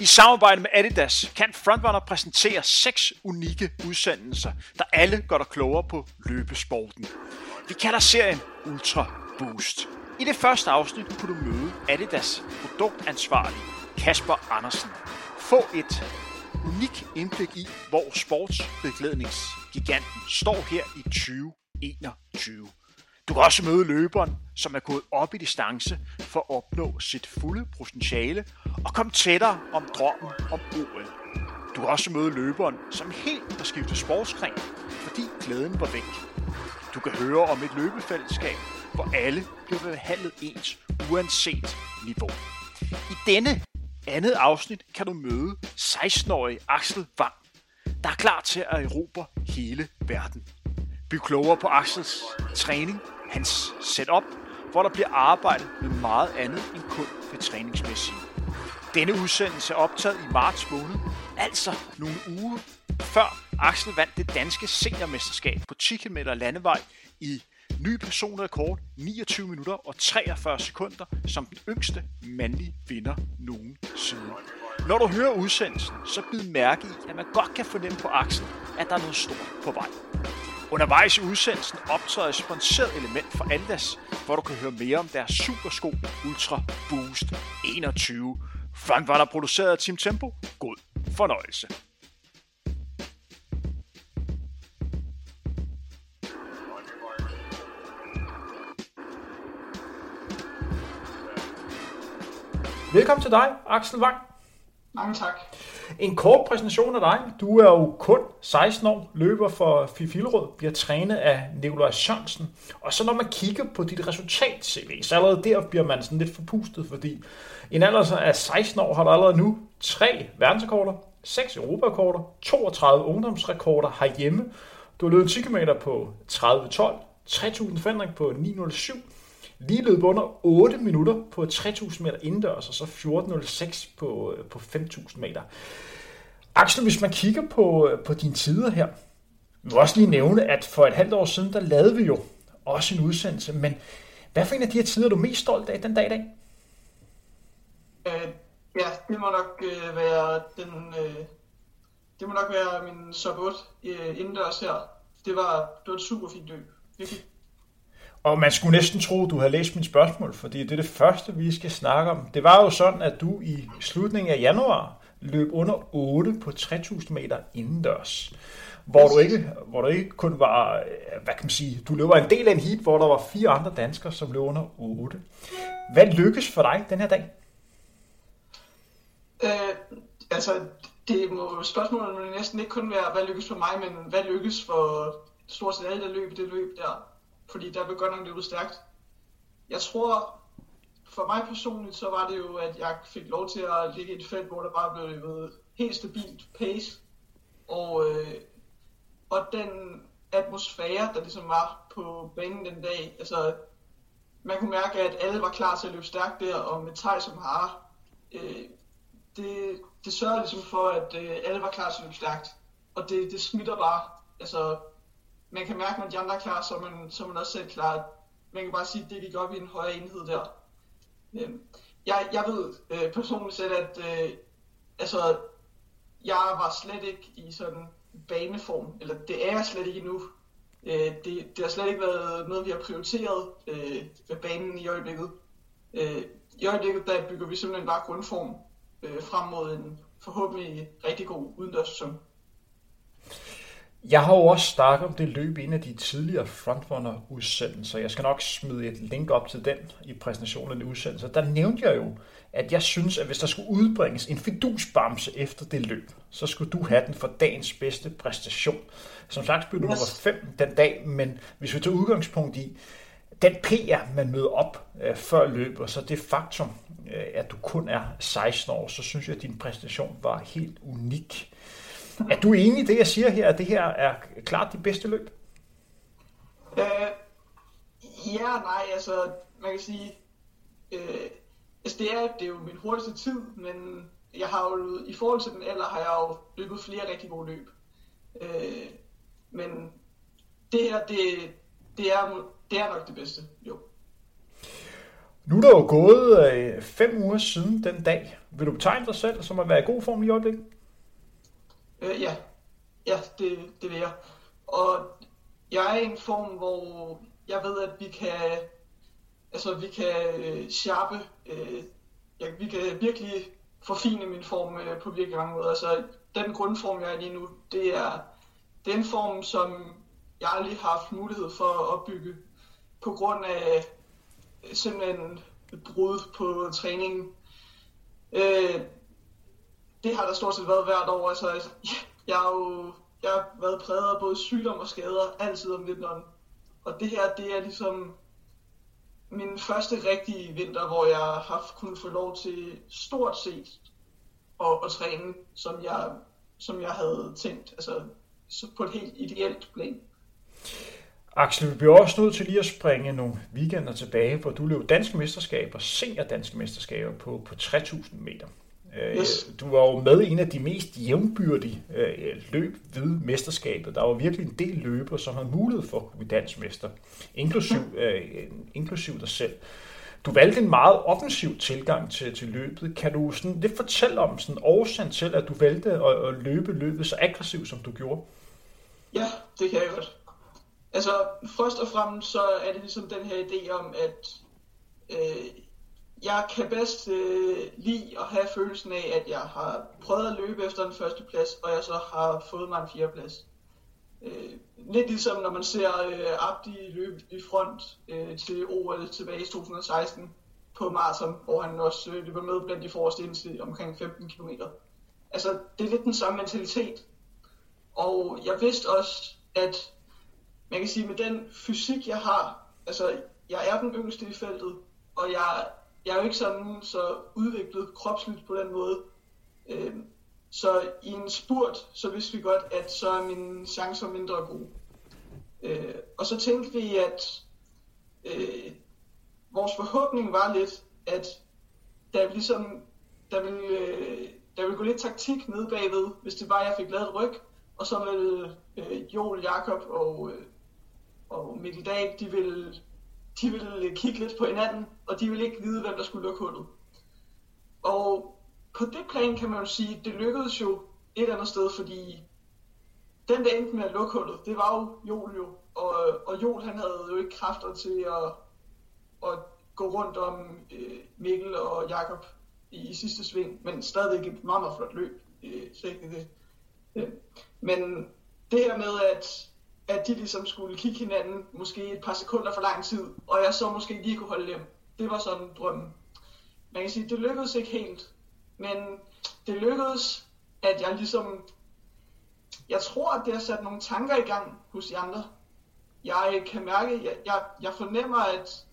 I samarbejde med Adidas kan Frontrunner præsentere seks unikke udsendelser, der alle gør dig klogere på løbesporten. Vi kalder serien Ultra Boost. I det første afsnit kunne du møde Adidas produktansvarlig Kasper Andersen. Få et unik indblik i, hvor sportsbeklædningsgiganten står her i 2021. Du kan også møde løberen, som er gået op i distance for at opnå sit fulde potentiale og komme tættere om drømmen om OL. Du kan også møde løberen, som helt har skiftet sportsgren, fordi glæden var væk. Du kan høre om et løbefællesskab, hvor alle bliver behandlet ens, uanset niveau. I denne andet afsnit kan du møde 16-årige Axel Wang, der er klar til at erobre hele verden blive klogere på Axels træning, hans setup, hvor der bliver arbejdet med meget andet end kun det træningsmæssige. Denne udsendelse er optaget i marts måned, altså nogle uger før Axel vandt det danske seniormesterskab på 10 km landevej i ny personrekord 29 minutter og 43 sekunder som den yngste mandlige vinder nogensinde. Når du hører udsendelsen, så bid mærke i, at man godt kan fornemme på Axel, at der er noget stort på vej. Undervejs i udsendelsen optræder et sponsoreret element for Adidas, hvor du kan høre mere om deres supersko Ultra Boost 21. Frontrunner produceret af Team Tempo. God fornøjelse. Velkommen til dig, Axel Wang. Mange tak. En kort præsentation af dig. Du er jo kun 16 år, løber for Fifilrød, bliver trænet af Nikolaj Sørensen. Og så når man kigger på dit resultat-CV, så allerede der bliver man sådan lidt forpustet, fordi en alder af 16 år har du allerede nu tre verdensrekorder, seks europarekorder, 32 ungdomsrekorder herhjemme. Du har løbet 10 km på 30-12, 3000 forandring på 907, lige løb under 8 minutter på 3000 meter indendørs, og så 14.06 på, øh, på 5000 meter. Axel, hvis man kigger på, øh, på dine tider her, jeg vil også lige nævne, at for et halvt år siden, der lavede vi jo også en udsendelse, men hvad for en af de her tider er du mest stolt af den dag i dag? Øh, ja, det må nok øh, være den, øh, det må nok være min sub 8 øh, indendørs her. Det var, det var et super fint løb. Virkelig. Og man skulle næsten tro, at du havde læst mit spørgsmål, fordi det er det første, vi skal snakke om. Det var jo sådan, at du i slutningen af januar løb under 8 på 3000 meter indendørs. Hvor du, ikke, hvor du ikke kun var, øh, hvad kan man sige, du løber en del af en heat, hvor der var fire andre danskere, som løb under 8. Hvad lykkes for dig den her dag? Øh, altså, det må spørgsmålet må næsten ikke kun være, hvad lykkes for mig, men hvad lykkes for stort set alle, der løb i det løb der. Fordi der blev godt nok løbet stærkt. Jeg tror, for mig personligt, så var det jo, at jeg fik lov til at ligge i et felt, hvor der bare blev løbet helt stabilt pace. Og, øh, og den atmosfære, der ligesom var på banen den dag, altså man kunne mærke, at alle var klar til at løbe stærkt der, og med Tej som har, øh, det, det sørgede ligesom for, at øh, alle var klar til at løbe stærkt. Og det, det smitter bare. Altså, man kan mærke, når de andre er klar, så er man, så er man også selv klar. Man kan bare sige, at det gik op i en højere enhed der. Øh, jeg, jeg ved øh, personligt selv, at øh, altså, jeg var slet ikke i sådan baneform, eller det er jeg slet ikke endnu. Øh, det, det har slet ikke været noget, vi har prioriteret øh, ved banen i øjeblikket. Øh, I øjeblikket der bygger vi simpelthen bare grundform øh, frem mod en forhåbentlig rigtig god udendørssæson. Jeg har jo også startet om det løb i en af de tidligere Frontrunner-udsendelser. Jeg skal nok smide et link op til den i præsentationen af den udsendelse. Der nævnte jeg jo, at jeg synes, at hvis der skulle udbringes en fidusbamse efter det løb, så skulle du have den for dagens bedste præstation. Som sagt blev du nummer 5 den dag, men hvis vi tager udgangspunkt i den PR, man møder op øh, før løbet, så det faktum, øh, at du kun er 16 år, så synes jeg, at din præstation var helt unik. Er du enig i det, jeg siger her, at det her er klart de bedste løb? Øh, ja nej, altså man kan sige, øh, altså det er, det er jo min hurtigste tid, men jeg har jo, i forhold til den alder, har jeg jo løbet flere rigtig gode løb. Øh, men det her, det, det, er, det er nok det bedste, jo. Nu er der jo gået øh, fem uger siden den dag, Vil du betegne dig selv som at være i god form i øjeblikket? Øh, ja, ja det, det vil jeg. Og jeg er i en form, hvor jeg ved, at vi kan, altså vi kan øh, sharpe, øh, ja, vi kan virkelig forfine min form øh, på virkelig mange måder. Altså den grundform, jeg er lige nu, det er den form, som jeg aldrig har haft mulighed for at opbygge på grund af øh, simpelthen brud på træningen. Øh, det har der stort set været hvert år. Altså, jeg har jo jeg har været præget af både sygdom og skader altid om vinteren. Og det her, det er ligesom min første rigtige vinter, hvor jeg har haft kunnet få lov til stort set at, at træne, som jeg, som jeg havde tænkt. Altså på et helt ideelt plan. Axel, vi bliver også nødt til lige at springe nogle weekender tilbage, hvor du løb danske mesterskaber, senior danske mesterskaber på, på 3000 meter. Øh, yes. Du var jo med i en af de mest jævnbyrdige øh, løb ved mesterskabet. Der var virkelig en del løbere, som havde mulighed for at blive dansmester, inklusiv, øh, inklusiv dig selv. Du valgte en meget offensiv tilgang til, til løbet. Kan du sådan lidt fortælle om sådan årsagen til, at du valgte at, at løbe løbet så aggressivt, som du gjorde? Ja, det kan jeg godt. Altså, først og fremmest så er det ligesom den her idé om, at øh, jeg kan bedst øh, lide at have følelsen af, at jeg har prøvet at løbe efter en første plads, og jeg så har fået mig en fjerdeplads. Øh, lidt ligesom når man ser øh, Abdi løbe i front øh, til OL tilbage i 2016 på maraton, hvor han også øh, løber med blandt de forreste indtil omkring 15 km. Altså, det er lidt den samme mentalitet. Og jeg vidste også, at man kan sige, med den fysik, jeg har, altså, jeg er den yngste i feltet, og jeg, jeg er jo ikke sådan så udviklet kropsligt på den måde. Øh, så i en spurt, så vidste vi godt, at så er mine chancer mindre gode. Øh, og så tænkte vi, at øh, vores forhåbning var lidt, at der ligesom, der ville, øh, der ville gå lidt taktik ned bagved, hvis det var, at jeg fik lavet et ryg, og så ville øh, Joel, Jakob og, øh, og Mikkel Dahl, de ville, de ville kigge lidt på hinanden, og de ville ikke vide, hvem der skulle lukke hullet. Og på det plan kan man jo sige, det lykkedes jo et andet sted, fordi den der endte med at lukke hullet, det var jo Joel jo. Og, og Joel han havde jo ikke kræfter til at, at gå rundt om øh, Mikkel og Jakob i, i sidste sving, men stadigvæk et meget, meget flot løb. Øh, det. Øh. Men det her med, at, at de ligesom skulle kigge hinanden måske et par sekunder for lang tid, og jeg så måske lige kunne holde dem, det var sådan drømmen. Man kan sige, det lykkedes ikke helt, men det lykkedes, at jeg ligesom... Jeg tror, at det har sat nogle tanker i gang hos de andre. Jeg kan mærke, jeg, jeg, jeg fornemmer, at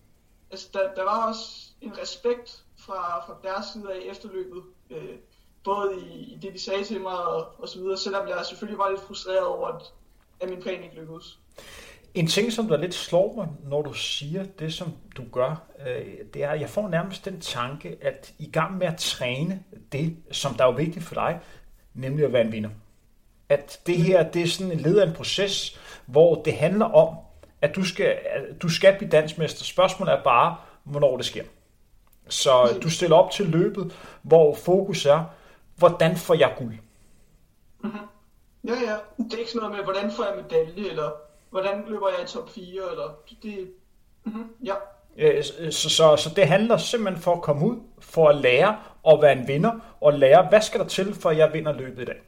altså, der, der var også en respekt fra, fra deres side af efterløbet. Øh, både i, i det, de sagde til mig og, og så videre, selvom jeg selvfølgelig var lidt frustreret over, at, at min plan ikke lykkedes. En ting, som der lidt slår mig, når du siger det, som du gør, øh, det er, at jeg får nærmest den tanke, at i gang med at træne det, som der er vigtigt for dig, nemlig at være en vinder. At det her, det er sådan en led af en proces, hvor det handler om, at du skal, at du skal blive dansmester. Spørgsmålet er bare, hvornår det sker. Så du stiller op til løbet, hvor fokus er, hvordan får jeg guld? Mm-hmm. Ja, ja. Det er ikke sådan noget med, hvordan får jeg medalje, eller hvordan løber jeg i top 4, eller det... Mm-hmm. Ja. Så, så, så det handler simpelthen for at komme ud, for at lære at være en vinder, og lære, hvad skal der til, for at jeg vinder løbet i dag?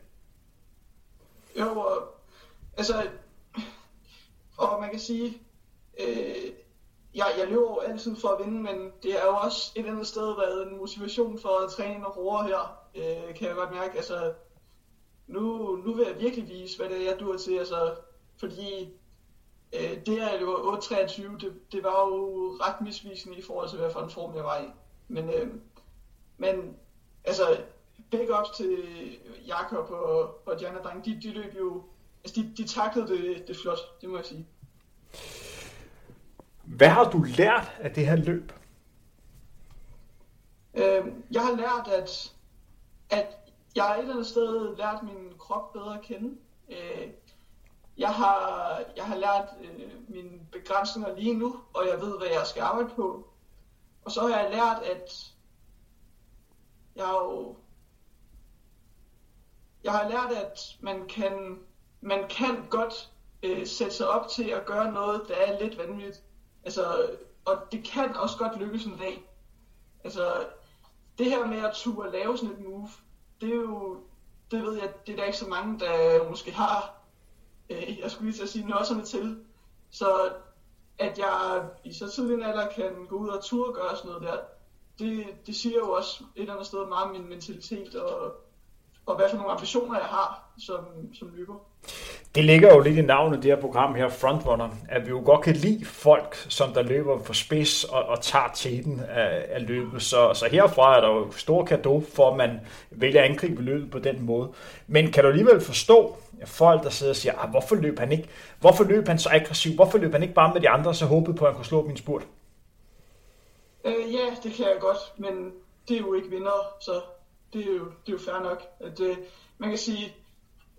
Jo, og, altså, og man kan sige, øh, jeg, jeg løber altid for at vinde, men det er jo også et eller andet sted været en motivation for at træne noget hårdere her, øh, kan jeg godt mærke. Altså, nu, nu vil jeg virkelig vise, hvad det er, jeg dur til, altså, fordi øh, det her, det var 8.23, det, det var jo ret misvisende i forhold til, hvad for en form jeg var i. Men, øh, men altså, big ups til Jakob og, og Jana Dreng, de, de løb jo, altså de, de taklede det, det flot, det må jeg sige. Hvad har du lært af det her løb? Øh, jeg har lært, at, at jeg et eller andet sted lært min krop bedre at kende. Øh, jeg, har, jeg har lært øh, mine begrænsninger lige nu, og jeg ved, hvad jeg skal arbejde på. Og så har jeg lært, at jeg har jo jeg har lært, at man kan, man kan godt øh, sætte sig op til at gøre noget, der er lidt vanvittigt. Altså, og det kan også godt lykkes en dag. Altså, det her med at turde lave sådan et move, det er jo, det ved jeg, det er der ikke så mange, der måske har, øh, jeg skulle lige til at sige, nødserne til. Så at jeg i så tidlig en alder kan gå ud og turde og gøre sådan noget der, det, det siger jo også et eller andet sted meget om min mentalitet og, og hvad for nogle ambitioner jeg har som, som løber. Det ligger jo lidt i navnet, det her program her, Frontrunner, at vi jo godt kan lide folk, som der løber for spids og, og tager teten af, af løbet. Så, så herfra er der jo stor kado for, at man vælger at angribe løbet på den måde. Men kan du alligevel forstå at folk, der sidder og siger, ah, hvorfor løb han ikke? Hvorfor løb han så aggressiv? Hvorfor løb han ikke bare med de andre, så håbede på, at han kunne slå min spurt? Øh, ja, det kan jeg godt, men det er jo ikke vinder, så det er jo, det er jo fair nok. At, øh, man kan sige,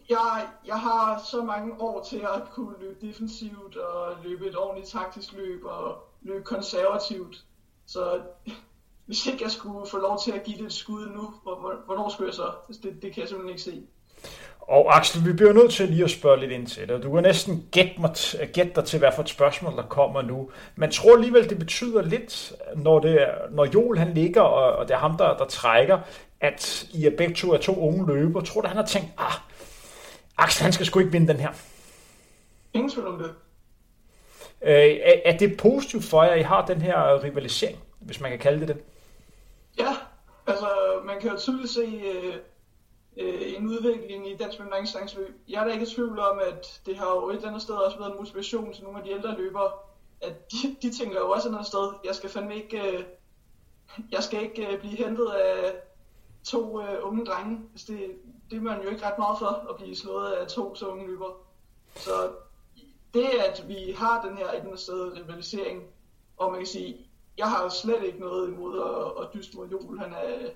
jeg, jeg har så mange år til at kunne løbe defensivt og løbe et ordentligt taktisk løb og løbe konservativt. Så hvis ikke jeg skulle få lov til at give det et skud nu, hvornår skulle jeg så? Altså, det, det kan jeg simpelthen ikke se. Og Axel, vi bliver nødt til lige at spørge lidt ind til det. Du kan næsten gætte, mig, gætte dig til, hvad for et spørgsmål, der kommer nu. Men tror alligevel, det betyder lidt, når, det når Joel han ligger, og, og det er ham, der, der trækker, at I er begge to er to unge løber. Tror du, han har tænkt, ah, Axel, han skal sgu ikke vinde den her? Ingen tvivl om det. Øh, er, er det positivt for jer, at I har den her rivalisering, hvis man kan kalde det det? Ja, altså man kan jo tydeligt se øh, øh, en udvikling i dansk langdistanceløb. Jeg er da ikke i tvivl om, at det har jo et eller andet sted også været en motivation til nogle af de ældre løbere, at de, de tænker jo også et andet sted, jeg skal fandme ikke, øh, jeg skal ikke øh, blive hentet af to øh, unge drenge. Altså det, det er man jo ikke ret meget for, at blive slået af to så unge løber. Så det, at vi har den her et sted rivalisering, og man kan sige, jeg har slet ikke noget imod at, at dyste mod jul. Han er,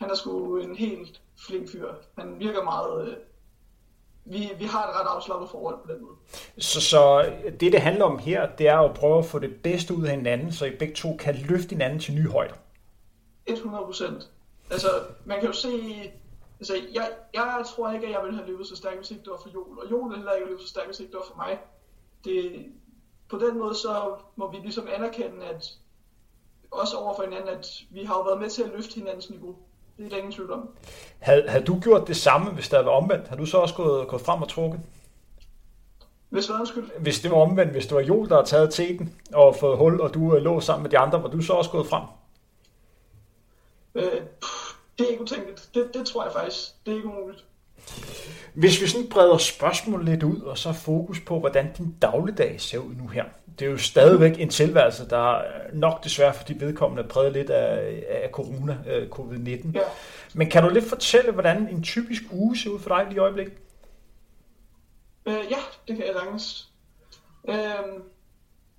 han er sgu en helt flink fyr. Han virker meget... Øh, vi, vi har et ret afslappet forhold på den måde. Så, så det, det handler om her, det er at prøve at få det bedste ud af hinanden, så I begge to kan løfte hinanden til nye højder. 100 procent. Altså, man kan jo se... Altså, jeg, jeg tror ikke, at jeg ville have løbet så stærkt, hvis ikke det var for Joel. Og Joel ville heller ikke løbet så stærkt, hvis ikke det var for mig. Det, på den måde, så må vi ligesom anerkende, at også over for hinanden, at vi har jo været med til at løfte hinandens niveau. Det er der ingen tvivl om. Havde, havde du gjort det samme, hvis det var omvendt? Har du så også gået, gået frem og trukket? Hvis hvad undskyld? Hvis det var omvendt, hvis det var Joel, der havde taget teten og fået hul, og du øh, lå sammen med de andre, var du så også gået frem? Øh, det er ikke utænkeligt. Det, det tror jeg faktisk. Det er ikke umuligt. Hvis vi sådan breder spørgsmålet lidt ud, og så fokus på, hvordan din dagligdag ser ud nu her. Det er jo stadigvæk en tilværelse, der er nok desværre for de vedkommende er præget lidt af, af corona, øh, covid-19. Ja. Men kan du lidt fortælle, hvordan en typisk uge ser ud for dig lige i øjeblikket? Øh, ja, det kan jeg langest. Øh,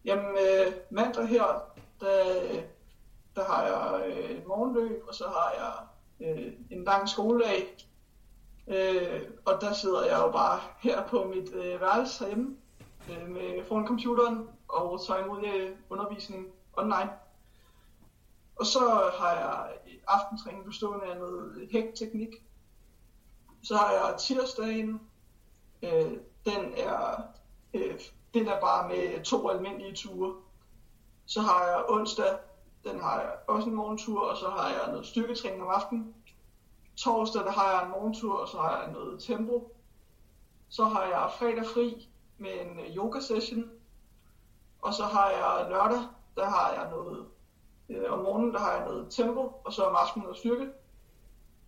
jamen, øh, mandag her, der, der har jeg øh, morgenløb, og så har jeg øh, en lang skoledag. Øh, og der sidder jeg jo bare her på mit øh, værelse herhjemme øh, med foran computeren og tager imod øh, undervisning online. Og så har jeg aftentræning bestående af noget hækteknik. Så har jeg tirsdagen, øh, den er øh, den er bare med to almindelige ture. Så har jeg onsdag, den har jeg også en morgentur, og så har jeg noget styrketræning om aftenen. Torsdag, der har jeg en morgentur, og så har jeg noget tempo. Så har jeg fredag fri med en øh, yoga session. Og så har jeg lørdag, der har jeg noget, øh, om morgenen, der har jeg noget tempo, og så om aftenen noget styrke.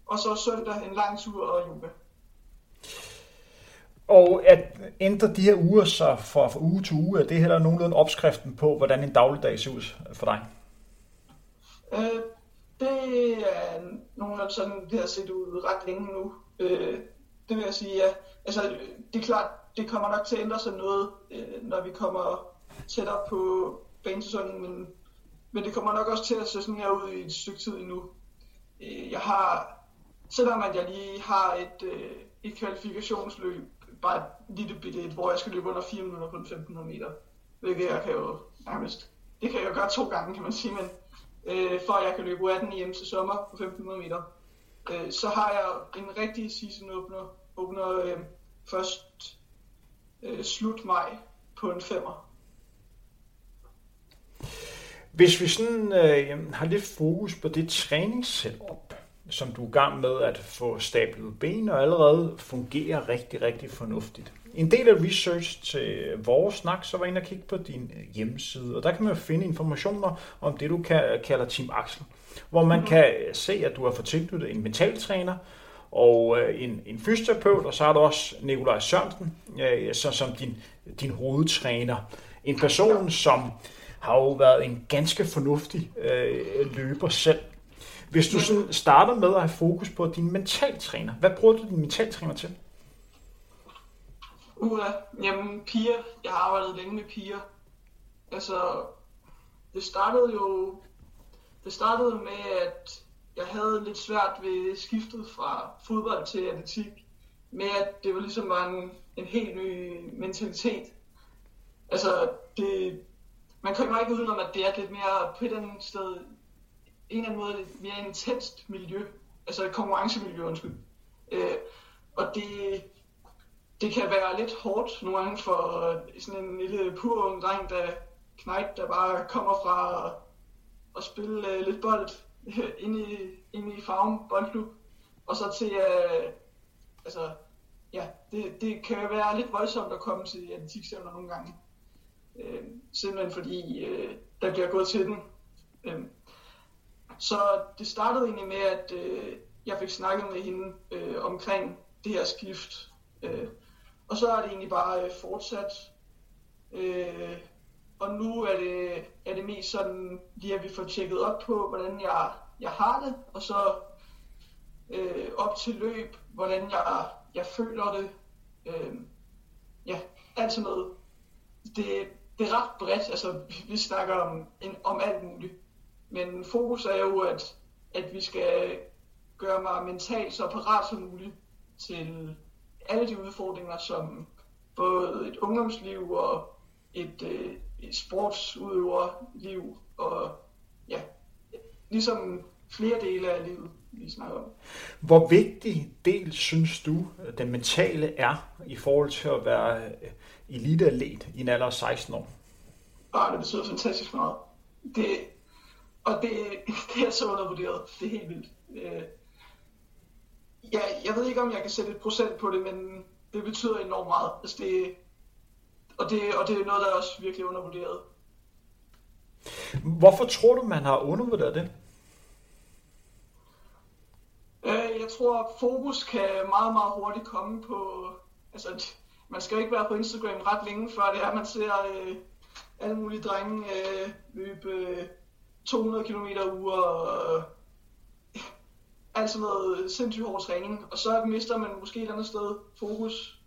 Og så søndag en lang tur og yoga. Og at ændre de her uger så fra, fra uge til uge, er det heller nogenlunde opskriften på, hvordan en dagligdag ser ud for dig? Øh, det er nogenlunde sådan, det har set ud ret længe nu. Øh, det vil jeg sige, ja. Altså, det er klart, det kommer nok til at ændre sig noget, øh, når vi kommer tættere på banesæsonen, men, men det kommer nok også til at se sådan her ud i et stykke tid endnu. Øh, jeg har, selvom at jeg lige har et, øh, et kvalifikationsløb, bare et lille bitte hvor jeg skal løbe under 4 minutter på 1500 meter, hvilket jeg kan jo nærmest, det kan jeg jo gøre to gange, kan man sige, men øh, for at jeg kan løbe 18 hjem til sommer på 1500 meter. øh, så har jeg en rigtig season opener, åbner øh, først øh, slut maj på en femmer. Hvis vi sådan øh, har lidt fokus på det træningssetup, som du er i gang med at få stablet ben og allerede fungerer rigtig, rigtig fornuftigt. En del af research til vores snak, så var jeg inde og kigge på din hjemmeside, og der kan man finde informationer om det, du kalder Team Axel, hvor man kan se, at du har fået tilknyttet en mentaltræner, og øh, en, en fysioterapeut, og så har du også Nikolaj Sørensen øh, så, som din, din hovedtræner. En person, som har jo været en ganske fornuftig øh, løber selv. Hvis du sådan starter med at have fokus på din mentaltræner, hvad bruger du din mentaltræner til? Uha, jamen piger. Jeg har arbejdet længe med piger. Altså, det startede jo det startede med, at jeg havde lidt svært ved skiftet fra fodbold til atletik. Med at det var ligesom var en, en helt ny mentalitet. Altså, det, man kommer ikke udenom, at det er lidt mere på et eller andet sted, en eller anden måde, lidt mere intenst miljø. Altså et konkurrencemiljø, undskyld. Øh, og det, det kan være lidt hårdt nogle gange for øh, sådan en lille pur ung dreng, der knægt, der bare kommer fra at at spille uh, lidt bold ind i, ind i Farm Boldklub, og så til, uh, altså, ja, det, det kan være lidt voldsomt at komme til atletikstævner nogle gange. Uh, simpelthen fordi uh, der bliver gået til den. Uh, så det startede egentlig med, at uh, jeg fik snakket med hende uh, omkring det her skift. Uh, og så er det egentlig bare øh, fortsat. Øh, og nu er det, er det mest sådan, lige at vi får tjekket op på, hvordan jeg, jeg har det, og så øh, op til løb, hvordan jeg, jeg føler det. Øh, ja, alt sådan noget. Det, det er ret bredt, altså vi snakker om, en, om alt muligt. Men fokus er jo, at, at vi skal gøre mig mentalt så parat som muligt til alle de udfordringer, som både et ungdomsliv og et, øh, et sportsudøverliv, og ja, ligesom flere dele af livet, vi snakker om. Hvor vigtig del synes du, den mentale er i forhold til at være øh, eliteatlet i en alder af 16 år? Ah, det betyder fantastisk meget. Det, og det, det er så undervurderet. Det er helt vildt. Ja, jeg ved ikke, om jeg kan sætte et procent på det, men det betyder enormt meget. Altså det, og, det, og det er noget, der er også virkelig undervurderet. Hvorfor tror du, man har undervurderet det? Øh, jeg tror, at fokus kan meget, meget hurtigt komme på... Altså, man skal jo ikke være på Instagram ret længe, før det er, man ser øh, alle mulige drenge øh, løbe øh, 200 km uger og altså noget sindssygt hård træning. Og så mister man måske et andet sted fokus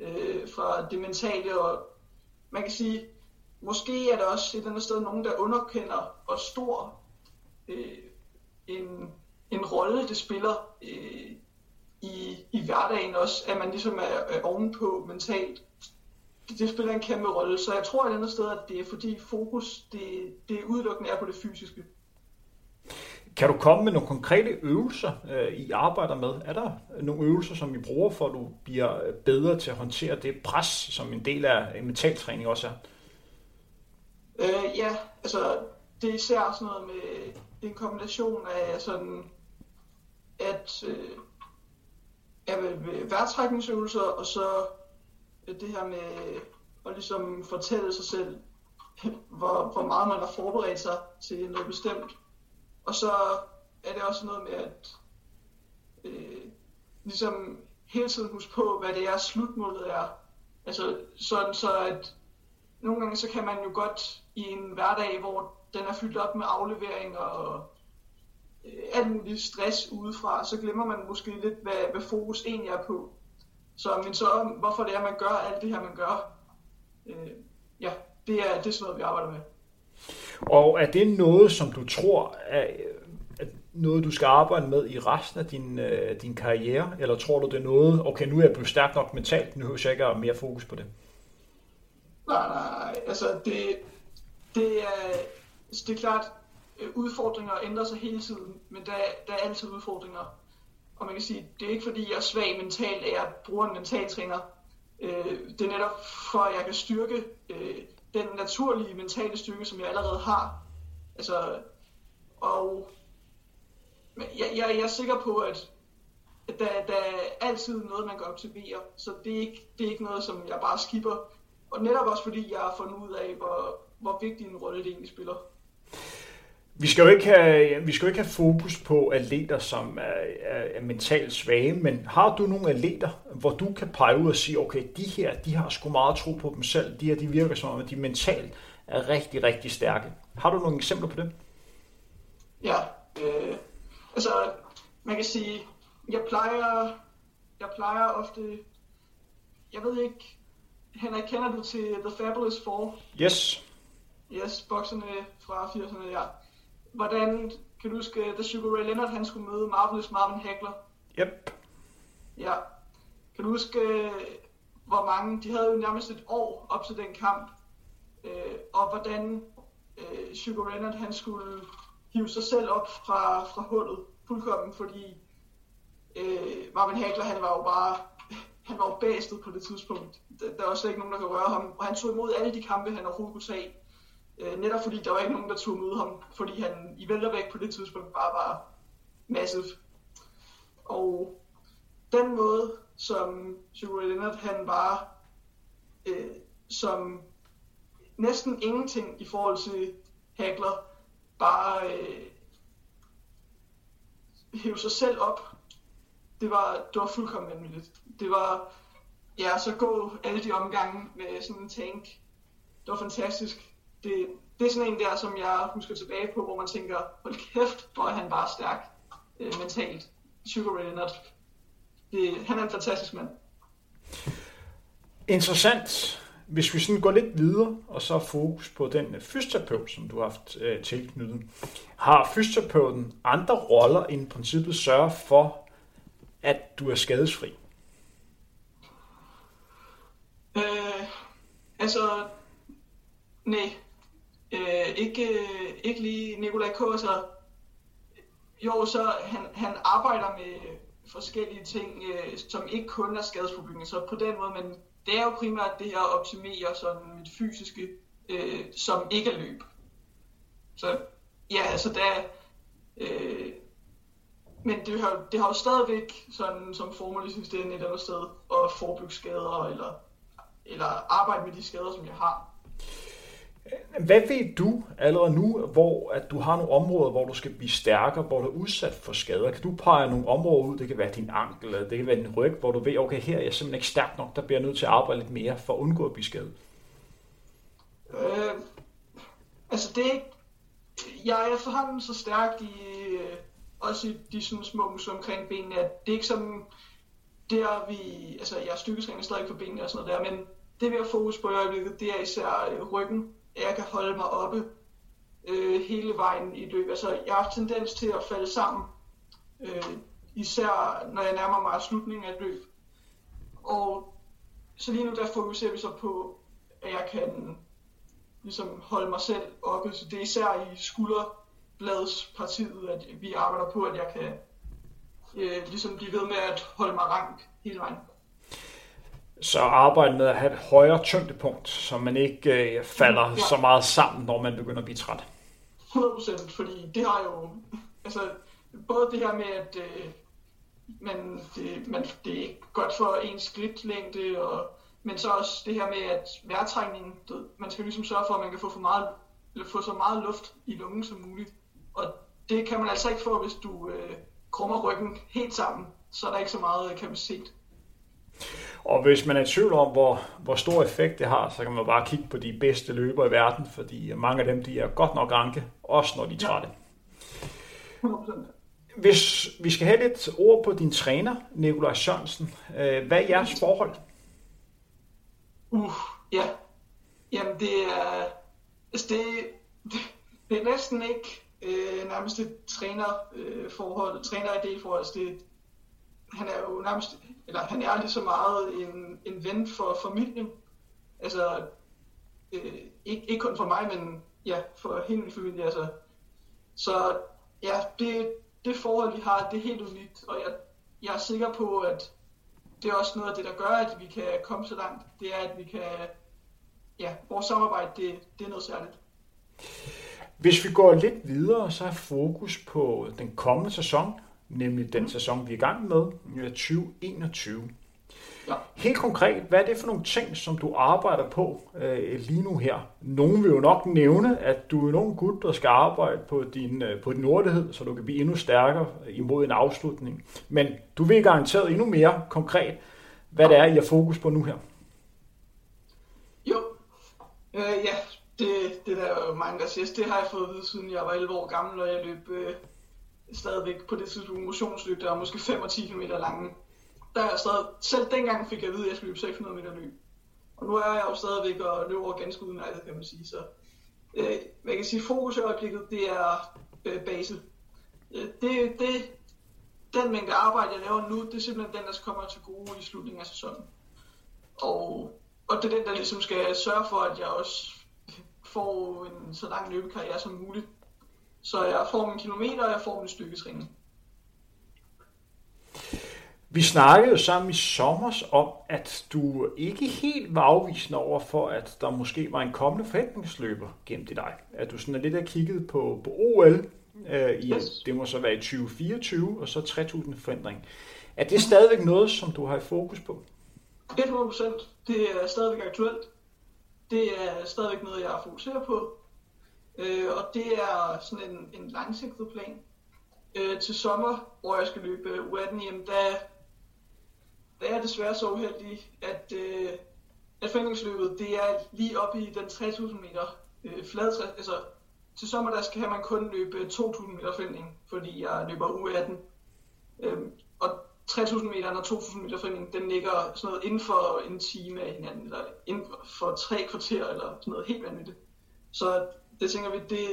øh, fra det mentale, og man kan sige, måske er der også et eller andet sted nogen, der underkender, hvor stor øh, en, en rolle det spiller øh, i, i hverdagen også, at man ligesom er, er ovenpå mentalt. Det, det spiller en kæmpe rolle, så jeg tror et andet sted, at det er fordi fokus, det, det udelukkende er på det fysiske. Kan du komme med nogle konkrete øvelser, øh, I arbejder med? Er der nogle øvelser, som I bruger, for at du bliver øh, bedre til at håndtere det pres, som en del af mentaltræning også er? Øh, ja, altså det er især sådan noget med en kombination af sådan, at øh, ja, værtrækningsøvelser, og så øh, det her med at ligesom fortælle sig selv, hvor, hvor meget man har forberedt sig til noget bestemt. Og så er det også noget med at øh, ligesom hele tiden huske på, hvad det er, slutmålet er. Altså sådan så, at nogle gange så kan man jo godt i en hverdag, hvor den er fyldt op med afleveringer og øh, alt muligt stress udefra, så glemmer man måske lidt, hvad, hvad fokus egentlig er på. Så, men så hvorfor det er, man gør alt det her, man gør. Øh, ja, det er, det er sådan noget, vi arbejder med. Og er det noget, som du tror er noget, du skal arbejde med i resten af din, øh, din karriere? Eller tror du, det er noget, okay, nu er jeg blevet stærk nok mentalt, nu har jeg ikke mere fokus på det? Nej, nej, altså det, det, er, altså, det er klart, øh, udfordringer ændrer sig hele tiden, men der, der er altid udfordringer. Og man kan sige, det er ikke fordi, jeg er svag mentalt, at jeg bruger en mentaltræner. Øh, det er netop for, at jeg kan styrke øh, den naturlige mentale styrke, som jeg allerede har. Altså, og jeg, jeg, jeg er sikker på, at, at der, der er altid noget, man kan optimere. Så det er, ikke, det er ikke noget, som jeg bare skipper. Og netop også fordi, jeg har fundet ud af, hvor, hvor vigtig en rolle det egentlig spiller. Vi skal, jo ikke have, vi skal jo ikke have fokus på atleter, som er, er, er mentalt svage, men har du nogle atleter, hvor du kan pege ud og sige, okay, de her, de har sgu meget tro på dem selv, de her, de virker som om, at de mentalt er rigtig, rigtig stærke. Har du nogle eksempler på det? Ja, øh, altså, man kan sige, jeg plejer, jeg plejer ofte, jeg ved ikke, Henrik, kender du til The Fabulous Four? Yes. Yes, bokserne fra 80'erne, ja hvordan, kan du huske, da Sugar Ray Leonard han skulle møde Marvelous Marvin Hagler? Yep. Ja. Kan du huske, hvor mange, de havde jo nærmest et år op til den kamp, øh, og hvordan øh, Sugar Leonard han skulle hive sig selv op fra, fra hullet fuldkommen, fordi øh, Marvin Hagler han var jo bare, han var jo bæstet på det tidspunkt. Der, der var slet ikke nogen, der kunne røre ham, og han tog imod alle de kampe, han overhovedet kunne tage. Øh, netop fordi der var ikke nogen, der tog møde ham, fordi han i væltervæk på det tidspunkt bare var massiv. Og den måde, som Sugar Leonard han var øh, som næsten ingenting i forhold til Hagler, bare øh, hæve sig selv op. Det var, det var fuldkommen vanvittigt. Det var, ja, så gå alle de omgange med sådan en tank. Det var fantastisk det, det er sådan en der, som jeg husker tilbage på, hvor man tænker, hold kæft, hvor er han bare stærk øh, mentalt. Sugar Ray Leonard. Det, han er en fantastisk mand. Interessant. Hvis vi sådan går lidt videre, og så fokus på den fysioterapeut, som du har haft øh, tilknyttet. Har fysioterapeuten andre roller end princippet sørge for, at du er skadesfri? Øh, altså, nej, Øh, ikke, øh, ikke lige Nikolaj K. Så, jo, så han, han arbejder med forskellige ting, øh, som ikke kun er skadesforbygning. Så på den måde, men det er jo primært det her at optimere sådan mit fysiske, øh, som ikke er løb. Så ja, altså der, øh, men det har, det har jo stadigvæk sådan som formalassistent et andet sted at forebygge skader eller, eller arbejde med de skader, som jeg har. Hvad ved du allerede nu, hvor at du har nogle områder, hvor du skal blive stærkere, hvor du er udsat for skader? Kan du pege nogle områder ud? Det kan være din ankel, eller det kan være din ryg, hvor du ved, okay, her er jeg simpelthen ikke stærk nok, der bliver jeg nødt til at arbejde lidt mere for at undgå at blive skadet. Øh, altså det er ikke... Jeg er efterhånden så stærk i... Øh, også i de sådan små muskler omkring benene, at det er ikke som... Der vi... Altså jeg er styrketræner stadig for benene og sådan noget der, men det vi har fokus på i øjeblikket, det er især øh, ryggen jeg kan holde mig oppe øh, hele vejen i løbet. Altså, jeg har tendens til at falde sammen, øh, især når jeg nærmer mig slutningen af et løb. Og så lige nu der fokuserer vi så på, at jeg kan ligesom holde mig selv oppe. Så det er især i skulderbladspartiet, at vi arbejder på, at jeg kan øh, ligesom blive ved med at holde mig rank hele vejen. Så arbejde med at have et højere tyngdepunkt, så man ikke øh, falder ja. så meget sammen, når man begynder at blive træt. 100%, fordi det har jo, altså både det her med, at øh, man, det, man, det er ikke godt for ens skridtlængde, og, men så også det her med, at vejrtrækningen, man skal ligesom sørge for, at man kan få, for meget, eller få så meget luft i lungen som muligt. Og det kan man altså ikke få, hvis du øh, krummer ryggen helt sammen, så er der ikke så meget kapacitet. Og hvis man er i tvivl om, hvor, hvor stor effekt det har, så kan man bare kigge på de bedste løbere i verden, fordi mange af dem de er godt nok ranke, også når de er trætte. Hvis vi skal have lidt ord på din træner, Nikolaj Sørensen, øh, hvad er jeres forhold? Uh, ja. Jamen det er, altså det, det, det er næsten ikke øh, nærmest et trænerforhold, øh, træner i det forhold. Altså det, han er jo nærmest, eller han er lige så meget en, en ven for familien. Altså, øh, ikke, ikke kun for mig, men ja, for hele min familie. Altså. Så ja, det, det forhold, vi har, det er helt unikt, og jeg jeg er sikker på, at det er også noget af det, der gør, at vi kan komme så langt. Det er, at vi kan, ja, vores samarbejde, det, det er noget særligt. Hvis vi går lidt videre, så er fokus på den kommende sæson, nemlig den sæson, vi er i gang med, 2021. Ja. Helt konkret, hvad er det for nogle ting, som du arbejder på øh, lige nu her? Nogen vil jo nok nævne, at du er nogen gut, der skal arbejde på din, øh, på din ordighed, så du kan blive endnu stærkere imod en afslutning. Men du vil garanteret endnu mere konkret, hvad det er, I har fokus på nu her. Jo, øh, ja, det, det der er jo mange, der siger, det har jeg fået at vide, siden jeg var 11 år gammel, og jeg løb øh, stadigvæk på det tidspunkt motionsløb, der var måske 5 og 10 km lange der er stadig, selv dengang fik jeg at vide, at jeg skulle løbe 600 meter løb. Og nu er jeg jo stadigvæk og løber ganske udmærket, kan man sige. Så øh, man kan sige, fokus i øjeblikket, det er øh, base. Øh, det, det, den mængde arbejde, jeg laver nu, det er simpelthen den, der kommer til gode i slutningen af sæsonen. Og, og det er den, der ligesom skal sørge for, at jeg også får en så lang løbekarriere som muligt. Så jeg får min kilometer, og jeg får min styrketræning. Vi snakkede sammen i sommer om, at du ikke helt var afvisende over for, at der måske var en kommende forhætningsløber gemt i dig. At du sådan er lidt af kigget på, på OL, øh, i, yes. det må så være i 2024, og så 3000 forandring. Er det stadigvæk noget, som du har i fokus på? 100%. Det er stadigvæk aktuelt. Det er stadigvæk noget, jeg fokuseret på. Øh, og det er sådan en, en langsigtet plan. Øh, til sommer, hvor jeg skal løbe øh, U18, jamen der der er desværre så uheldig, at, øh, at foreningsløbet, det er lige oppe i den 3000 meter øh, flade, altså til sommer der skal man kun løbe øh, 2000 meter fældning, fordi jeg løber U18. Øhm, og 3000 meter og 2000 meter fældning, den ligger sådan noget inden for en time af hinanden, eller inden for tre kvarter, eller sådan noget helt vanvittigt. Så det tænker vi, det,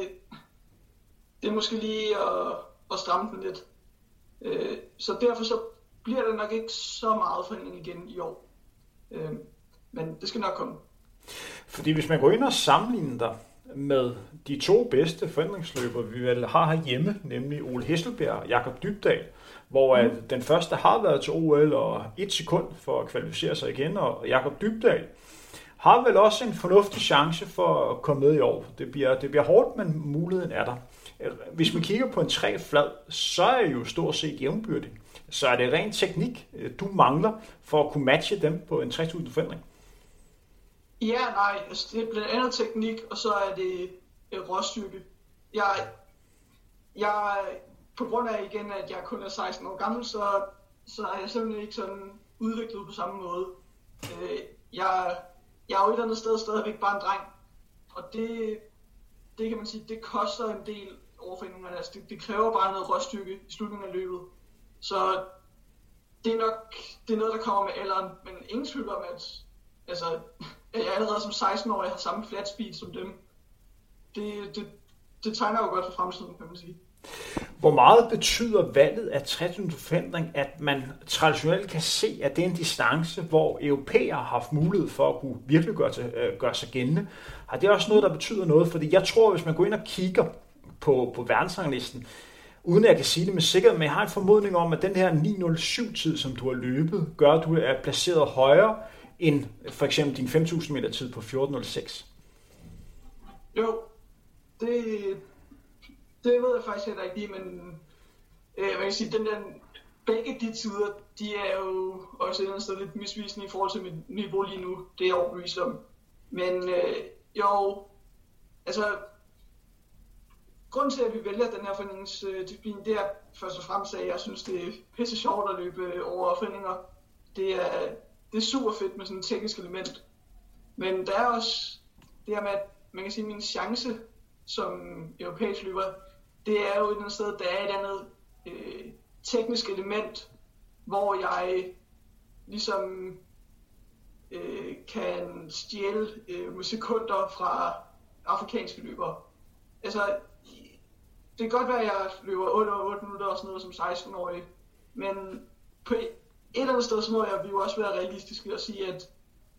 det er måske lige at, at stramme den lidt. Øh, så derfor så bliver der nok ikke så meget forening igen i år. Øh, men det skal nok komme. Fordi hvis man går ind og sammenligner dig med de to bedste forændringsløber, vi vel har herhjemme, nemlig Ole Hesselbjerg og Jakob Dybdal, hvor mm. den første har været til OL og et sekund for at kvalificere sig igen, og Jakob Dybdal har vel også en fornuftig chance for at komme med i år. Det bliver, det bliver hårdt, men muligheden er der. Hvis man kigger på en tre flad, så er det jo stort set jævnbyrdig så er det ren teknik, øh, du mangler for at kunne matche dem på en 3000 forandring. Ja, nej, altså, det er blandt andet teknik, og så er det øh, råstyrke. Jeg, jeg, på grund af igen, at jeg kun er 16 år gammel, så, så er jeg simpelthen ikke sådan udviklet på samme måde. Øh, jeg, jeg er jo et eller andet sted stadigvæk bare en dreng, og det, det kan man sige, det koster en del overforeningerne. Altså det, det kræver bare noget råstyrke i slutningen af løbet. Så det er nok det er noget, der kommer med alderen, men ingen tvivl om, at, altså, at jeg allerede som 16-årig har samme flat speed som dem. Det, det, det tegner jo godt for fremtiden, kan man sige. Hvor meget betyder valget af 13. forhindring, at man traditionelt kan se, at det er en distance, hvor europæer har haft mulighed for at kunne virkelig gøre, til, øh, gøre sig gældende? Har det også noget, der betyder noget? Fordi jeg tror, hvis man går ind og kigger på, på verdensranglisten, uden at jeg kan sige det med sikkerhed, men jeg har en formodning om, at den her 907-tid, som du har løbet, gør, at du er placeret højere end for eksempel din 5.000 meter tid på 14.06. Jo, det, det ved jeg faktisk heller ikke lige, men øh, man kan sige, den der, begge de tider, de er jo også et eller andet sted lidt misvisende i forhold til mit niveau lige nu. Det er jeg overbevist om. Men øh, jo, altså grunden til, at vi vælger den her foreningsdisciplin, det er først og fremmest, at jeg synes, det er pisse sjovt at løbe øh, over foreninger. Det er, det er super fedt med sådan et teknisk element. Men der er også det her med, at man kan sige, at min chance som europæisk løber, det er jo et andet sted, der er et andet øh, teknisk element, hvor jeg ligesom øh, kan stjæle øh, sekunder fra afrikanske løbere. Altså, det kan godt være, at jeg løber 8 8 minutter og sådan noget som 16-årig, men på et eller andet sted, så må jeg vi jo også være realistiske og sige, at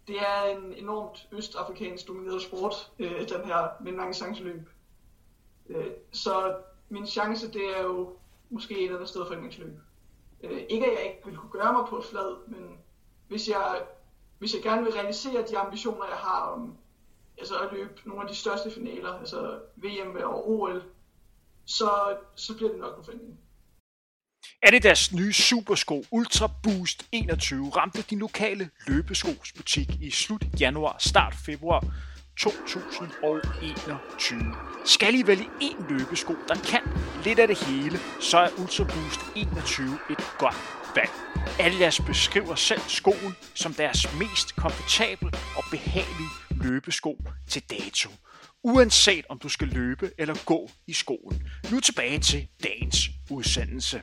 det er en enormt østafrikansk domineret sport, øh, den her med lang løb. Øh, så min chance, det er jo måske et eller andet sted for løb. Øh, ikke at jeg ikke vil kunne gøre mig på flad, men hvis jeg, hvis jeg gerne vil realisere de ambitioner, jeg har om altså at løbe nogle af de største finaler, altså VM og OL, så, så bliver det nok en det Adidas nye supersko Ultra Boost 21 ramte din lokale løbeskosbutik i slut januar, start februar 2021. Skal I vælge en løbesko, der kan lidt af det hele, så er Ultra Boost 21 et godt valg. Adidas beskriver selv skoen som deres mest komfortable og behagelige løbesko til dato. Uanset om du skal løbe eller gå i skoen. Nu tilbage til dagens udsendelse.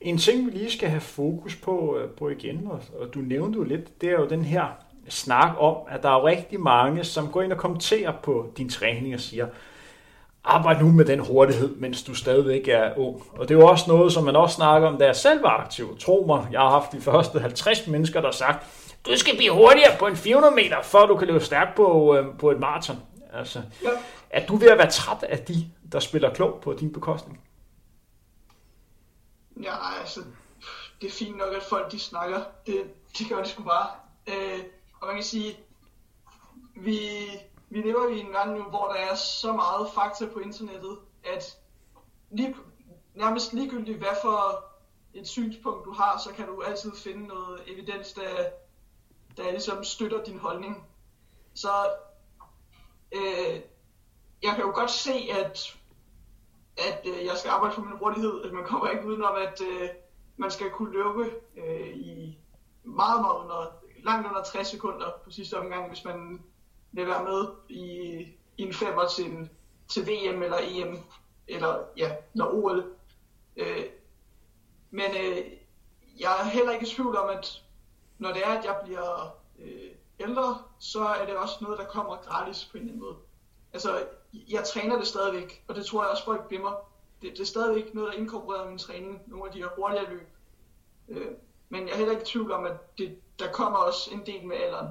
En ting, vi lige skal have fokus på, øh, på igen, og, og du nævnte jo lidt, det er jo den her snak om, at der er rigtig mange, som går ind og kommenterer på din træning og siger, arbejd nu med den hurtighed, mens du stadigvæk er ung. Og det er jo også noget, som man også snakker om, da jeg selv var aktiv. Tro mig, jeg har haft de første 50 mennesker, der har sagt, du skal blive hurtigere på en 400 meter, før du kan løbe stærkt på, øh, på et maraton. Altså, ja. Er du ved at være træt af de, der spiller klog på din bekostning? Ja, altså, det er fint nok, at folk de snakker. Det, det gør det sgu bare. Øh, og man kan sige, vi, vi lever i en verden nu, hvor der er så meget fakta på internettet, at lige, nærmest ligegyldigt hvad for et synspunkt du har, så kan du altid finde noget evidens, der, der ligesom støtter din holdning. Så øh, jeg kan jo godt se, at at øh, jeg skal arbejde for min hurtighed. At man kommer ikke udenom, at øh, man skal kunne løbe øh, i meget, meget under, langt under 60 sekunder på sidste omgang, hvis man vil være med i, i en femmer til, til VM eller EM eller, ja, eller OL. Øh, men øh, jeg er heller ikke i tvivl om, at når det er, at jeg bliver øh, ældre, så er det også noget, der kommer gratis på en eller anden måde. Altså, jeg træner det stadigvæk, og det tror jeg også folk glemmer. Det, det er stadigvæk noget, der inkorporerer min træning, nogle af de her hurtigere løb. Øh, men jeg er heller ikke i tvivl om, at det, der kommer også en del med alderen.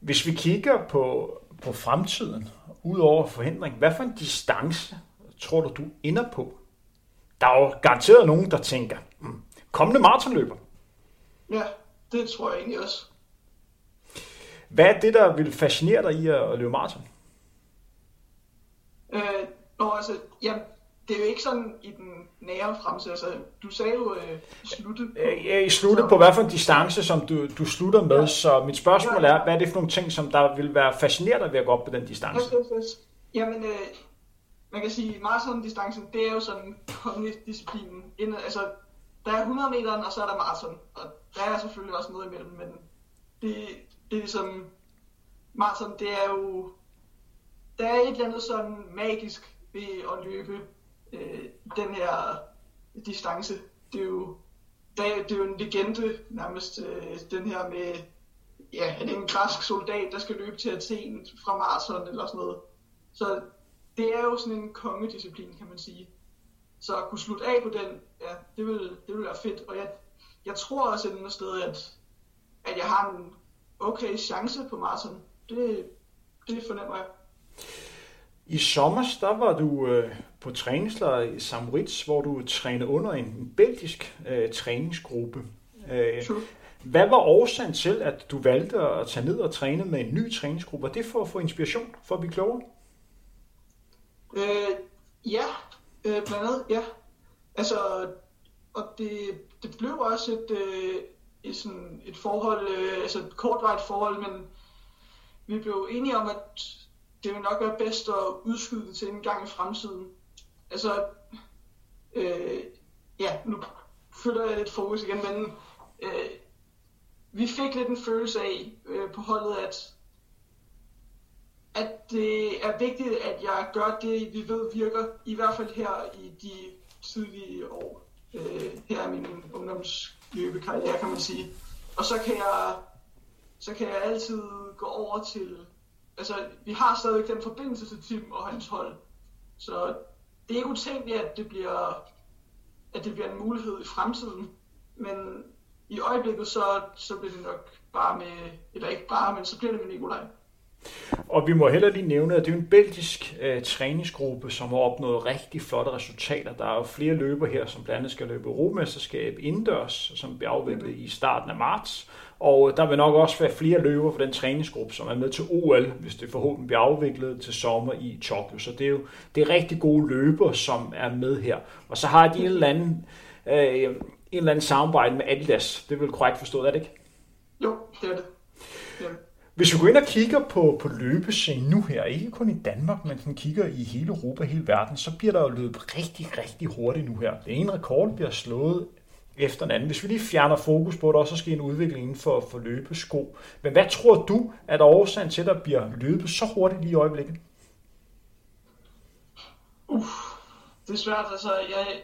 Hvis vi kigger på, på fremtiden, ud over forhindring, hvad for en distance tror du, du ender på? Der er jo garanteret nogen, der tænker, hmm, kommende maratonløber. Ja, det tror jeg egentlig også. Hvad er det, der vil fascinere dig i at løbe maraton? Øh, nå, altså, ja, det er jo ikke sådan i den nære fremtid. Altså, du sagde jo øh, slutte på... Øh, I slutte på hvad for en distance, som du, du slutter med. Ja. Så mit spørgsmål er, hvad er det for nogle ting, som der vil være fascinerende ved at gå op på den distance? Yes, yes, yes. Jamen, øh, man kan sige, maraton-distancen, det er jo sådan disciplinen. Altså, der er 100 meter, og så er der maraton. Og der er selvfølgelig også noget imellem, men det, det er ligesom... Maraton, det er jo der er et eller andet sådan magisk ved at løbe øh, den her distance. Det er jo, der, det er jo en legende nærmest, øh, den her med, ja, er det en græsk soldat, der skal løbe til Athen fra maraton eller sådan noget. Så det er jo sådan en kongedisciplin, kan man sige. Så at kunne slutte af på den, ja, det vil, det vil være fedt. Og jeg, jeg tror også et andet sted, at, at jeg har en okay chance på maraton. Det, det fornemmer jeg. I sommer, der var du øh, på træningslejr i Samoritz, hvor du trænede under en, en belgisk øh, træningsgruppe. Øh, hvad var årsagen til, at du valgte at tage ned og træne med en ny træningsgruppe? Var det for at få inspiration, for at blive klogere? Øh, ja, øh, blandt andet, ja. Altså, og det, det blev også et, øh, et, sådan et forhold, øh, altså et kortvarigt forhold, men vi blev enige om, at det vil nok være bedst at udskyde det til en gang i fremtiden. Altså, øh, ja, nu flytter jeg lidt fokus igen, men øh, vi fik lidt en følelse af øh, på holdet, at, at det er vigtigt, at jeg gør det, vi ved virker, i hvert fald her i de tidlige år, øh, her er min ungdomsløbekarriere, kan man sige. Og så kan jeg, så kan jeg altid gå over til altså, vi har stadig den forbindelse til Tim og hans hold. Så det er ikke utænkeligt, at det bliver, at det bliver en mulighed i fremtiden. Men i øjeblikket, så, så bliver det nok bare med, eller ikke bare, men så bliver det med Nikolaj. Og vi må heller lige nævne, at det er en belgisk øh, træningsgruppe, som har opnået rigtig flotte resultater. Der er jo flere løber her, som blandt andet skal løbe Europamesterskab indendørs, som bliver afviklet i starten af marts. Og der vil nok også være flere løber for den træningsgruppe, som er med til OL, hvis det forhåbentlig bliver afviklet til sommer i Tokyo. Så det er jo det er rigtig gode løber, som er med her. Og så har de en eller anden, øh, en eller anden samarbejde med Adidas. Det vel korrekt forstået, er det ikke? Jo, det er det. Ja. Hvis vi går ind og kigger på, på løbescenen nu her, ikke kun i Danmark, men sådan kigger i hele Europa, hele verden, så bliver der jo løbet rigtig, rigtig hurtigt nu her. Det ene rekord bliver slået efter den anden. Hvis vi lige fjerner fokus på, at der også sker en udvikling inden for, for løbesko. Men hvad tror du, at årsagen til, at der bliver løbet så hurtigt lige i øjeblikket? Uff, det er svært. Altså, jeg,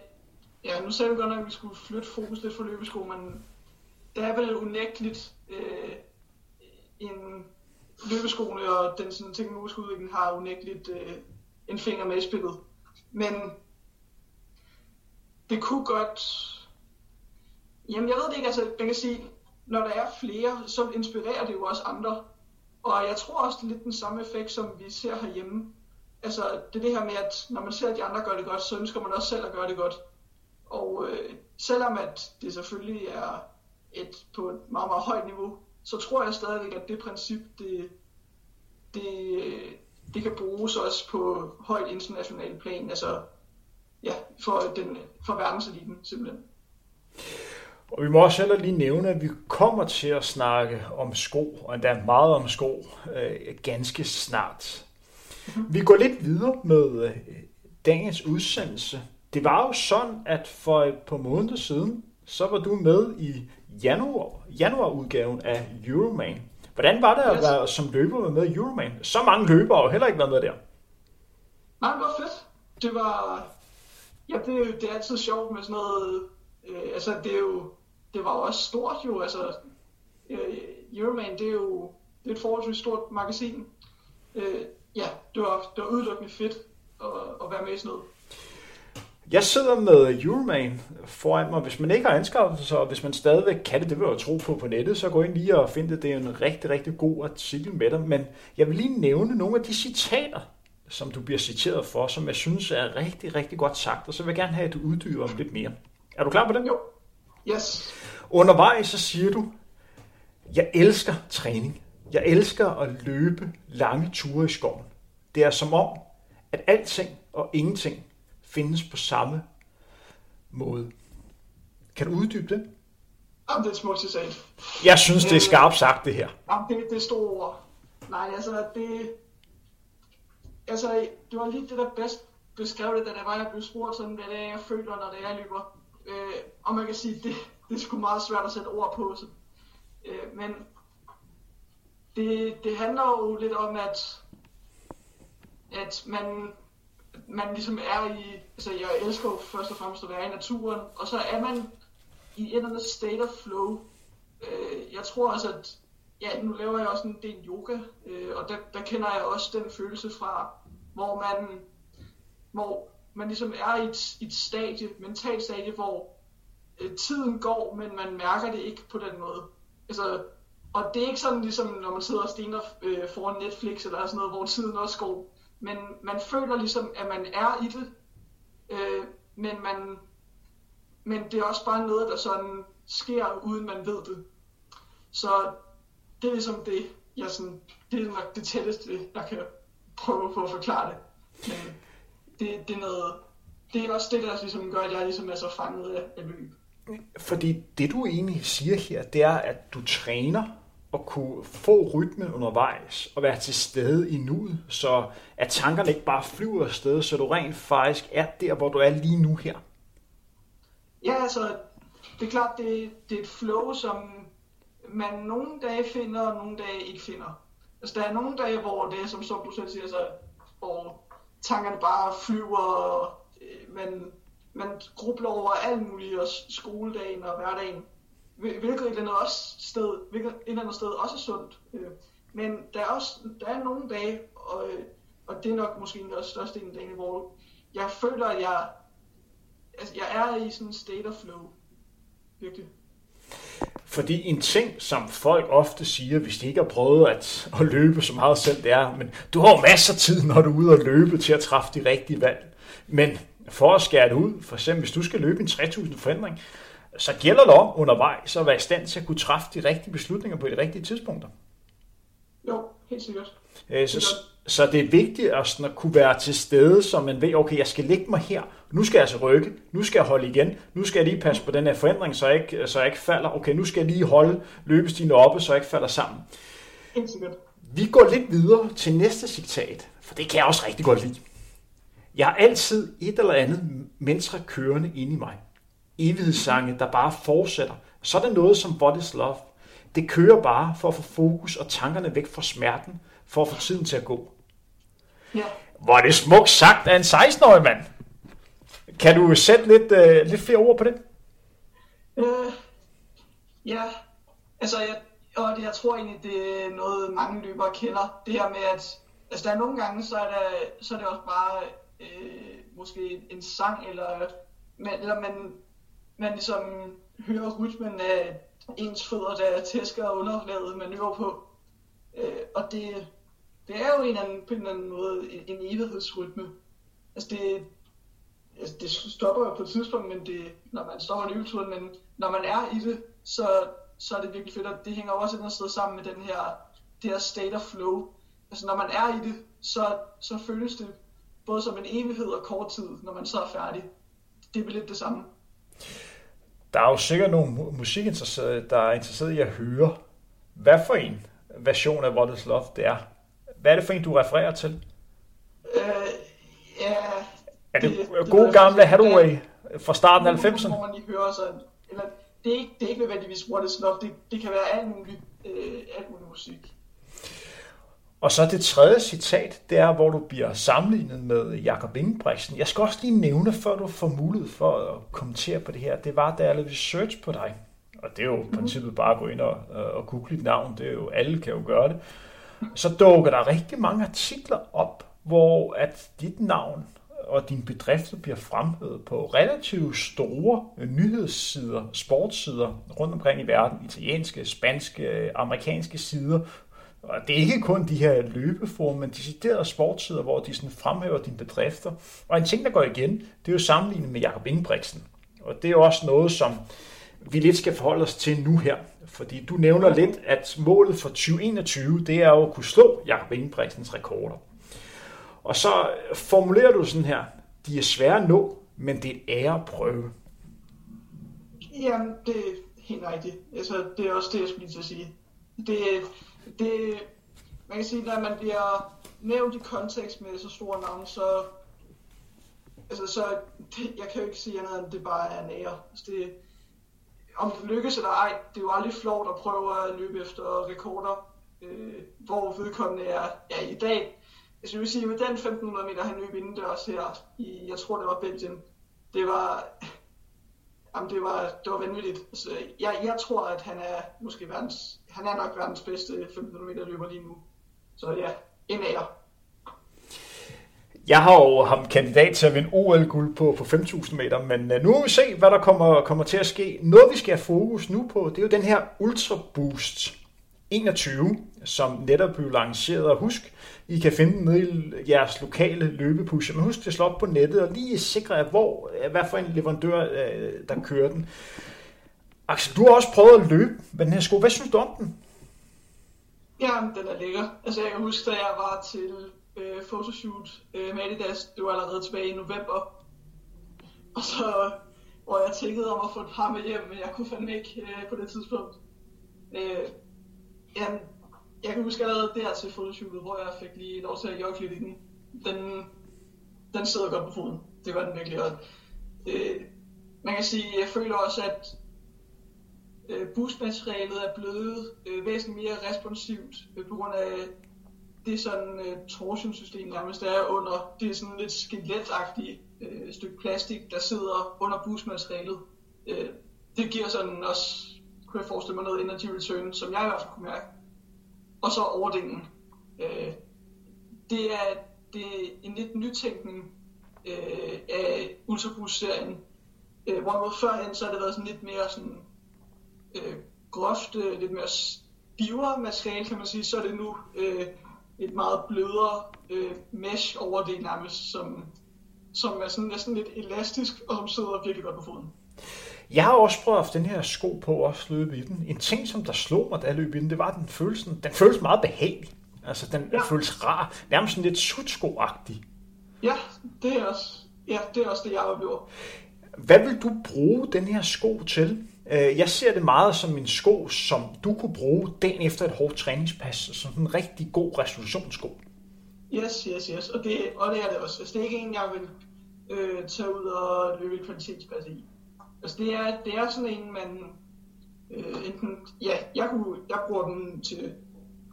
ja, nu sagde vi godt nok, at vi skulle flytte fokus lidt for løbesko, men det er vel unægteligt øh, en løbeskoene og den sådan, teknologiske udvikling har unægteligt øh, en finger med i spillet. Men det kunne godt Jamen, jeg ved det ikke. Altså, man kan sige, når der er flere, så inspirerer det jo også andre. Og jeg tror også, det er lidt den samme effekt, som vi ser herhjemme. Altså, det er det her med, at når man ser, at de andre gør det godt, så ønsker man også selv at gøre det godt. Og øh, selvom at det selvfølgelig er et på et meget, meget højt niveau, så tror jeg stadigvæk, at det princip, det, det, øh, det kan bruges også på højt internationalt plan. Altså, ja, for, den, for verdenseliten simpelthen. Og vi må også heller lige nævne, at vi kommer til at snakke om sko, og endda meget om sko, øh, ganske snart. Vi går lidt videre med øh, dagens udsendelse. Det var jo sådan, at for et par måneder siden, så var du med i januar, januarudgaven af Euroman. Hvordan var det at være som løber med i Euroman? Så mange løbere har jo heller ikke været med der. Nej, det var fedt. Det var... Ja, det, det er altid sjovt med sådan noget... Øh, altså, det er jo det var jo også stort jo, altså øh, Euroman, det er jo det er et forholdsvis stort magasin. Øh, ja, det var, det var udelukkende fedt at, at være med i sådan noget. Jeg sidder med Euroman foran mig. Hvis man ikke har anskaffet sig, og hvis man stadigvæk kan det, det vil jeg tro på på nettet, så gå ind lige og find det. Det er en rigtig, rigtig god artikel med dig. Men jeg vil lige nævne nogle af de citater, som du bliver citeret for, som jeg synes er rigtig, rigtig godt sagt, og så vil jeg gerne have, at du uddyber dem lidt mere. Er du klar på det? Jo. Yes. Undervejs så siger du, jeg elsker træning. Jeg elsker at løbe lange ture i skoven. Det er som om, at alting og ingenting findes på samme måde. Kan du uddybe det? Jamen, det er smukt sagt. Jeg synes, det er skarpt sagt, det her. Jamen, det, det er store ord. Nej, altså, det... Altså, det var lige det, der bedst beskrev det, da det var, jeg blev spurgt sådan, hvad det er, jeg føler, når det er, jeg løber. Øh, og man kan sige, det, det er sgu meget svært at sætte ord på. Så. Øh, men det, det handler jo lidt om, at, at man, man ligesom er i, altså jeg elsker jo først og fremmest at være i naturen, og så er man i et eller andet state of flow. Øh, jeg tror også, at ja, nu laver jeg også en del yoga, øh, og der, der kender jeg også den følelse fra, hvor man, hvor man ligesom er i et, et stadie, mentalt stadie, hvor øh, tiden går, men man mærker det ikke på den måde. Altså, og det er ikke sådan ligesom, når man sidder og stener øh, foran Netflix eller sådan noget, hvor tiden også går. Men man føler ligesom, at man er i det, øh, men, man, men det er også bare noget, der sådan sker, uden man ved det. Så det er ligesom det, jeg sådan, det er ligesom nok det tætteste, jeg kan prøve på at forklare det. Men det, det er noget, det er også det, der ligesom gør, at jeg ligesom er så fanget af, af løb. Fordi det du egentlig siger her, det er, at du træner og kunne få rytme undervejs og være til stede i nuet, så at tankerne ikke bare flyver afsted, så du rent faktisk er der, hvor du er lige nu her. Ja, altså, det er klart, det, det er et flow, som man nogle dage finder, og nogle dage ikke finder. Altså, der er nogle dage, hvor det er, som, som du selv siger, så, hvor tankerne bare flyver, og øh, man, man grubler over alt muligt, og skoledagen og hverdagen, hvilket et eller andet, også sted, hvilket et eller andet sted også er sundt. Øh, men der er også der er nogle dage, og, øh, og det er nok måske den største en af dagene, hvor jeg føler, at jeg, altså jeg er i sådan en state of flow. Virkelig. Fordi en ting, som folk ofte siger, hvis de ikke har prøvet at, at løbe så meget selv, det er, men du har jo masser af tid, når du er ude og løbe til at træffe de rigtige valg. Men for at skære det ud, for eksempel hvis du skal løbe en 3000 forandring, så gælder det om undervejs at være i stand til at kunne træffe de rigtige beslutninger på de rigtige tidspunkter. Jo, helt sikkert. Øh, så, så det er vigtigt at, sådan at kunne være til stede, så man ved, okay, jeg skal lægge mig her, nu skal jeg altså rykke, nu skal jeg holde igen, nu skal jeg lige passe på den her forandring, så jeg ikke, så jeg ikke falder, okay, nu skal jeg lige holde løbestigen oppe, så jeg ikke falder sammen. Helt sikkert. Vi går lidt videre til næste citat, for det kan jeg også rigtig godt lide. Jeg har altid et eller andet mantra kørende inde i mig. Evighedssange, der bare fortsætter. Så er det noget som What is Love. Det kører bare for at få fokus og tankerne væk fra smerten, for at få tiden til at gå. Ja. Hvor er det smukt sagt af en 16-årig mand. Kan du sætte lidt, uh, lidt flere ord på det? Øh, ja, altså jeg, og det, jeg tror egentlig, det er noget mange løbere kender. Det her med, at altså, der er nogle gange, så er, der, så er det også bare øh, måske en sang, eller, man, eller man, man ligesom hører rytmen af ens fødder, der tæsker underlaget, man på. Øh, og det, det er jo en eller anden, på en eller anden måde en, en evighedsrytme. Altså det, altså det stopper jo på et tidspunkt, men det, når man stopper løbeturen, men når man er i det, så, så er det virkelig fedt, og det hænger også et eller andet sted sammen med den her, det her state of flow. Altså når man er i det, så, så føles det både som en evighed og kort tid, når man så er færdig. Det er lidt det samme. Der er jo sikkert nogle musikinteresserede, der er interesseret i at høre, hvad for en version af What is Love det er. Hvad er det for en, du refererer til? Øh, ja... Er det, det gode gamle Hathaway fra starten af 90'erne? Hvor man lige hører så, eller det er ikke, det er ikke nødvendigvis What is Love, det, det kan være alt muligt, øh, alt muligt musik. Og så det tredje citat, det er, hvor du bliver sammenlignet med Jakob Ingebrigtsen. Jeg skal også lige nævne, før du får mulighed for at kommentere på det her, det var, da jeg lavede research på dig. Og det er jo i mhm. princippet bare at gå ind og, og google dit navn, det er jo, alle kan jo gøre det. Så dukker der rigtig mange artikler op, hvor at dit navn og din bedrifter bliver fremhævet på relativt store nyhedssider, sportssider rundt omkring i verden, italienske, spanske, amerikanske sider, og det er ikke kun de her løbeform, men deciderede sportsider, hvor de sådan fremhæver dine bedrifter. Og en ting, der går igen, det er jo sammenlignet med Jakob Ingebrigtsen. Og det er jo også noget, som vi lidt skal forholde os til nu her. Fordi du nævner lidt, at målet for 2021, det er jo at kunne slå Jakob Ingebrigtsens rekorder. Og så formulerer du sådan her, de er svære at nå, men det er ære at prøve. Jamen, det er helt rigtigt. Altså, det er også det, jeg skulle lige til at sige. Det, det, man kan sige, når man bliver nævnt i kontekst med så store navne, så, altså, så det, jeg kan jo ikke sige andet, end det bare er en ære. Altså, det, om det lykkes eller ej, det er jo aldrig flot at prøve at løbe efter rekorder, øh, hvor vedkommende er ja, i dag. Altså, jeg vil sige, med den 1500 meter, han løb indendørs her, i, jeg tror det var Belgien, det var, Jamen, det var, det var vanvittigt. Altså, jeg, jeg tror, at han er måske verdens, han er nok verdens bedste 1500 meter løber lige nu. Så ja, en ære. Jeg har jo ham kandidat til at vinde OL-guld på, på 5.000 meter, men øh, nu må vi se, hvad der kommer, kommer til at ske. Noget, vi skal have fokus nu på, det er jo den her Ultra Boost 21, som netop blev lanceret. Og husk, I kan finde den nede i jeres lokale løbepusher. Men husk at slå op på nettet og lige sikre jer, hvor, øh, hvad for en leverandør, øh, der kører den. Axel, du har også prøvet at løbe med den her sko. Hvad synes du om den? Ja, den er lækker. Altså, jeg kan huske, da jeg var til øh, photoshoot øh, med Adidas, det var allerede tilbage i november. Og så, hvor jeg tænkede om at få et par med hjem, men jeg kunne fandme ikke øh, på det tidspunkt. Øh, ja, jeg kan huske allerede der til fotoshootet, hvor jeg fik lige lov til at jogge lidt i den. Den, den sidder godt på foden. Det var den virkelig. Og, øh, man kan sige, jeg føler også, at øh, boostmaterialet er blevet øh, væsentligt mere responsivt øh, på grund af det sådan øh, torsionssystem nærmest er under. Det er sådan lidt skeletagtige øh, stykke plastik, der sidder under busmaterialet. Øh, det giver sådan også, kunne jeg forestille mig, noget energy return, som jeg i hvert fald kunne mærke og så overdelen. Øh, det, er, det er en lidt nytænkning øh, af Ultrabus-serien. Øh, hvorimod førhen, så har det været sådan lidt mere sådan, øh, groft, øh, lidt mere stivere materiale, kan man sige, så er det nu øh, et meget blødere øh, mesh over det nærmest, som, som er sådan næsten lidt elastisk, og som sidder virkelig godt på foden. Jeg har også prøvet at have den her sko på og også løbe i den. En ting, som der slog mig, da jeg løb i den, det var, at den føles, den føles meget behagelig. Altså, den ja. føles rar. Nærmest sådan lidt sutsko-agtig. Ja, det er også, ja, det er også det, jeg oplever. Hvad vil du bruge den her sko til? Øh, jeg ser det meget som en sko, som du kunne bruge dagen efter et hårdt træningspas, som en rigtig god resolutionssko. Yes, yes, yes. Og det, og det er det også. Altså, det er ikke en, jeg vil øh, tage ud og løbe et kvalitetspas i. Altså, det er, det er sådan en, man øh, enten, ja, jeg, kunne, jeg bruger den til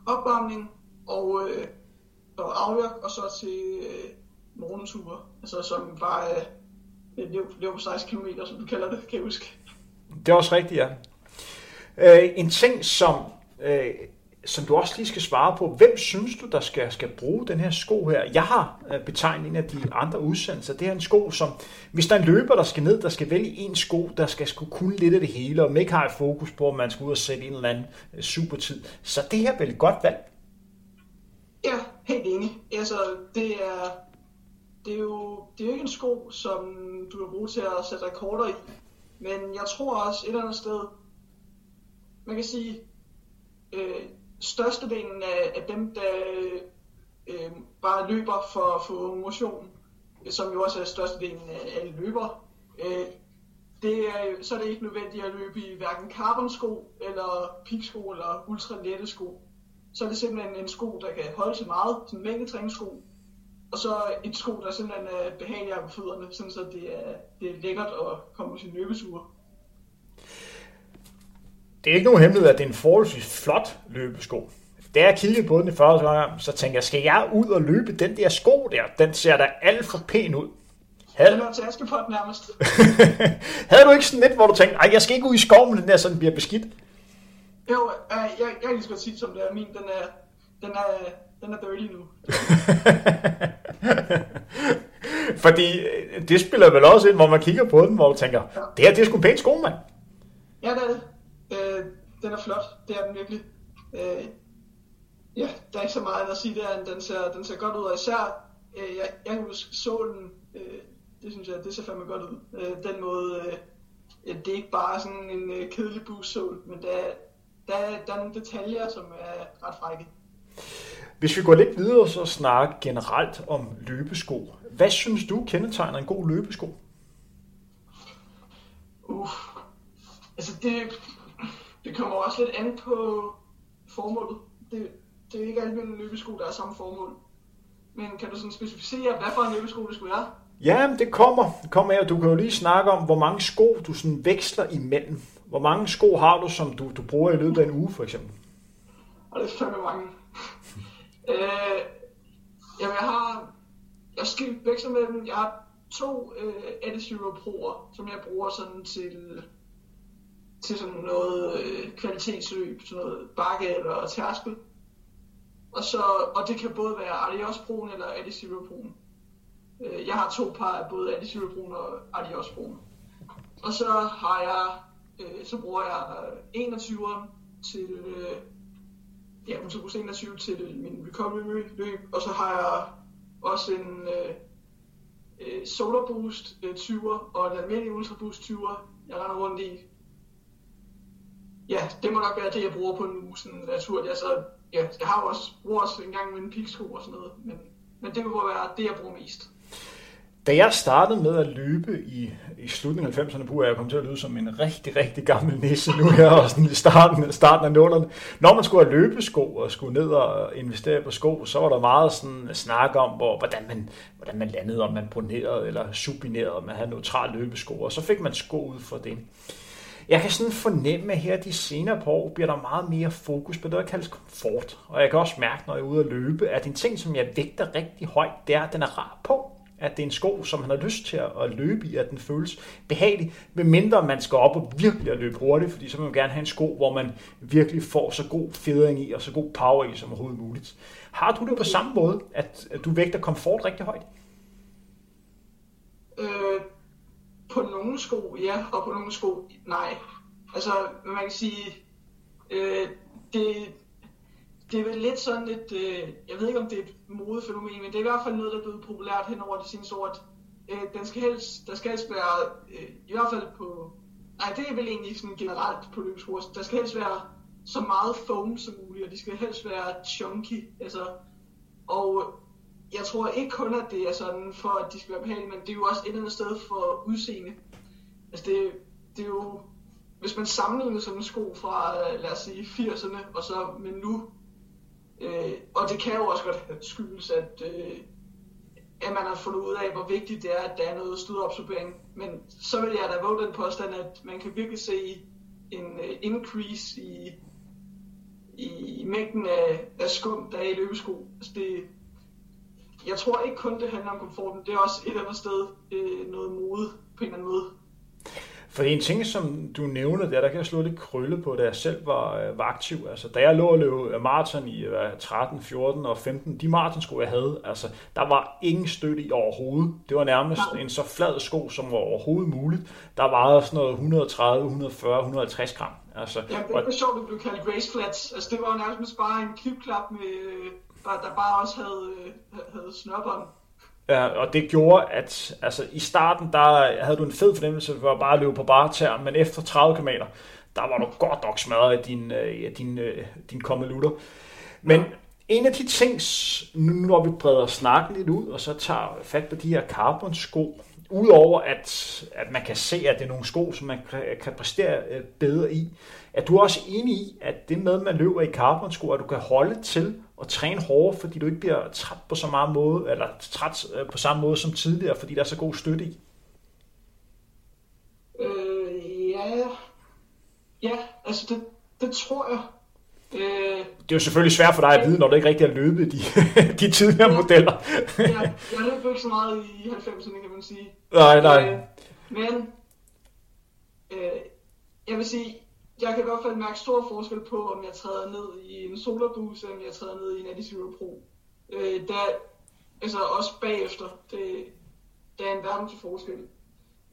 opvarmning og, øh, og afjok, og så til øh, morgenture, altså som bare øh, løb løb 16 km, som du kalder det, kan jeg huske. Det er også rigtigt, ja. Øh, en ting, som, øh, som du også lige skal svare på. Hvem synes du, der skal, skal bruge den her sko her? Jeg har øh, betegnet en af de andre udsendelser. Det er en sko, som hvis der er en løber, der skal ned, der skal vælge en sko, der skal skulle kunne lidt af det hele, og man ikke har et fokus på, om man skal ud og sætte en eller anden øh, supertid. Så det her er vel et godt valg? Ja, helt enig. Altså, det er, det er jo det er jo ikke en sko, som du kan bruge til at sætte rekorder i. Men jeg tror også et eller andet sted, man kan sige, øh, størstedelen af, af dem, der øh, bare løber for at få motion, som jo også er størstedelen af alle løber, øh, det er, så er det ikke nødvendigt at løbe i hverken carbon-sko, eller peak-sko, eller ultra-lette sko. Så er det simpelthen en sko, der kan holde til meget, sådan en mængdetræningssko, og så et sko, der simpelthen er behageligere på fødderne, sådan så det er, det er lækkert at komme på sin løbeture. Det er ikke nogen hemmelighed, at det er en forholdsvis flot løbesko. Da jeg kiggede på den i første gang, så tænkte jeg, skal jeg ud og løbe den der sko der? Den ser da alt for pæn ud. Havde... Den er til Askepot nærmest. Havde du ikke sådan lidt, hvor du tænkte, ej, jeg skal ikke ud i skoven den der, så den bliver beskidt? Jo, øh, jeg, jeg kan lige så godt sige, som det er. Min, den er, den er, den er dirty nu. Fordi øh, det spiller vel også ind, hvor man kigger på den, hvor du tænker, ja. det her det er sgu en pæn sko, mand. Ja, det er det. Øh, den er flot, det er den virkelig. Øh, ja, der er ikke så meget at sige der, den ser, den ser godt ud, og især, øh, jeg, jeg kan huske sålen, øh, det synes jeg, det ser fandme godt ud. Øh, den måde, øh, det er ikke bare sådan en øh, kedelig boost-sål, men der, der, der er nogle detaljer, som er ret frække. Hvis vi går lidt videre så snakke generelt om løbesko. Hvad synes du kendetegner en god løbesko? Uh, altså det, det kommer også lidt an på formålet. Det, det er ikke en løbesko, der er samme formål. Men kan du sådan specificere, hvad for en løbesko det skulle være? Ja, det kommer. Det kommer her. Du kan jo lige snakke om, hvor mange sko du sådan veksler imellem. Hvor mange sko har du, som du, du bruger i løbet af en uge, for eksempel? Og det er fandme mange øh, jamen, jeg har... Jeg skal veksle med dem. Jeg har to øh, Edizero Pro'er, som jeg bruger sådan til til sådan noget øh, kvalitetsløb, sådan noget bakke eller tærskel. Og, så, og det kan både være Adios Proen eller Adesiro Proen. Øh, jeg har to par af både Adesiro Broen og Adios Broen. Og så har jeg, øh, så bruger jeg øh, 21'eren til, øh, ja, bruger 21 til min recovery løb, og så har jeg også en øh, øh, Solar Boost øh, 20'er og en almindelig Ultra Boost 20'er, jeg render rundt i Ja, det må nok være det, jeg bruger på en uge sådan naturligt. Altså, ja, jeg har også, bruger også en gang med en piksko og sådan noget, men, men det må være det, jeg bruger mest. Da jeg startede med at løbe i, i slutningen af 90'erne, bruger jeg kom til at lyde som en rigtig, rigtig gammel nisse nu her, og sådan i starten, starten af nullerne. Når man skulle have løbesko og skulle ned og investere på sko, så var der meget sådan snak om, hvor, hvordan, man, hvordan man landede, om man bronerede eller subinerede, om man havde neutral løbesko, og så fik man sko ud for det. Jeg kan sådan fornemme, at her de senere par år bliver der meget mere fokus på det, der kaldes komfort. Og jeg kan også mærke, når jeg er ude at løbe, at en ting, som jeg vægter rigtig højt, det er, at den er rar på. At det er en sko, som han har lyst til at løbe i, at den føles behagelig, medmindre man skal op og virkelig at løbe hurtigt, fordi så vil man gerne have en sko, hvor man virkelig får så god fedring i og så god power i som overhovedet muligt. Har du det på samme måde, at du vægter komfort rigtig højt? Øh, på nogle sko, ja, og på nogle sko, nej. Altså, man kan sige, Øh, det, det er vel lidt sådan et, øh, jeg ved ikke om det er et modefænomen, men det er i hvert fald noget, der er blevet populært hen over de seneste år, at øh, den skal helst, der skal helst være, øh, i hvert fald på, nej det er vel egentlig sådan generelt på løbeskurs, der skal helst være så meget foam som muligt, og de skal helst være chunky, altså, og jeg tror ikke kun, at det er sådan for, at de skal være behagelige, men det er jo også et eller andet sted for udseende. Altså det, det er jo, hvis man sammenligner sådan en sko fra, øh, lad os sige, 80'erne, og så med nu, øh, og det kan jo også godt skyldes, at, øh, at man har fundet ud af, hvor vigtigt det er, at der er noget stødabsorbering. Men så vil jeg da våge den påstand, at man kan virkelig se en uh, increase i, i mængden af, af skum, der er i løbesko. Altså det, jeg tror ikke kun, det handler om komforten. Det er også et eller andet sted øh, noget mode på en eller anden måde. For en ting, som du nævner der, der kan jeg slå lidt krølle på, da jeg selv var, øh, var aktiv. Altså, da jeg lå og løb øh, maraton i 13, 14 og 15, de maratonsko, jeg havde, altså, der var ingen støtte i overhovedet. Det var nærmest en så flad sko, som var overhovedet muligt. Der var sådan noget 130, 140, 150 gram. Altså, ja, det var sjovt, at det blev kaldt race flats. Altså, det var nærmest bare en klipklap, med, der bare også havde, havde snørbånd. Ja, og det gjorde, at altså, i starten, der havde du en fed fornemmelse for bare løbe på bare tær, men efter 30 km, der var du godt nok smadret af din, øh, din, øh, din kommelutter. Men en af de ting, nu når vi breder snakken lidt ud, og så tager fat på de her carbon-sko, udover at, at man kan se, at det er nogle sko, som man kan præstere øh, bedre i, er du også enig i, at det med, at man løber i carbon-sko, at du kan holde til at træne hårdere, fordi du ikke bliver træt på så meget måde, eller træt øh, på samme måde som tidligere, fordi der er så god støtte i? Øh, ja. Ja, altså det, det tror jeg. Øh, det er jo selvfølgelig svært for dig at vide, når du ikke rigtig har løbet de, de tidligere ja, modeller. ja, jeg løb ikke så meget i 90'erne, kan man sige. Nej, nej. Øh, men øh, jeg vil sige, jeg kan i hvert fald mærke stor forskel på, om jeg træder ned i en Solarbus, eller om jeg træder ned i en Adizero Pro. Øh, der, altså også bagefter, det, der er en verden til forskel.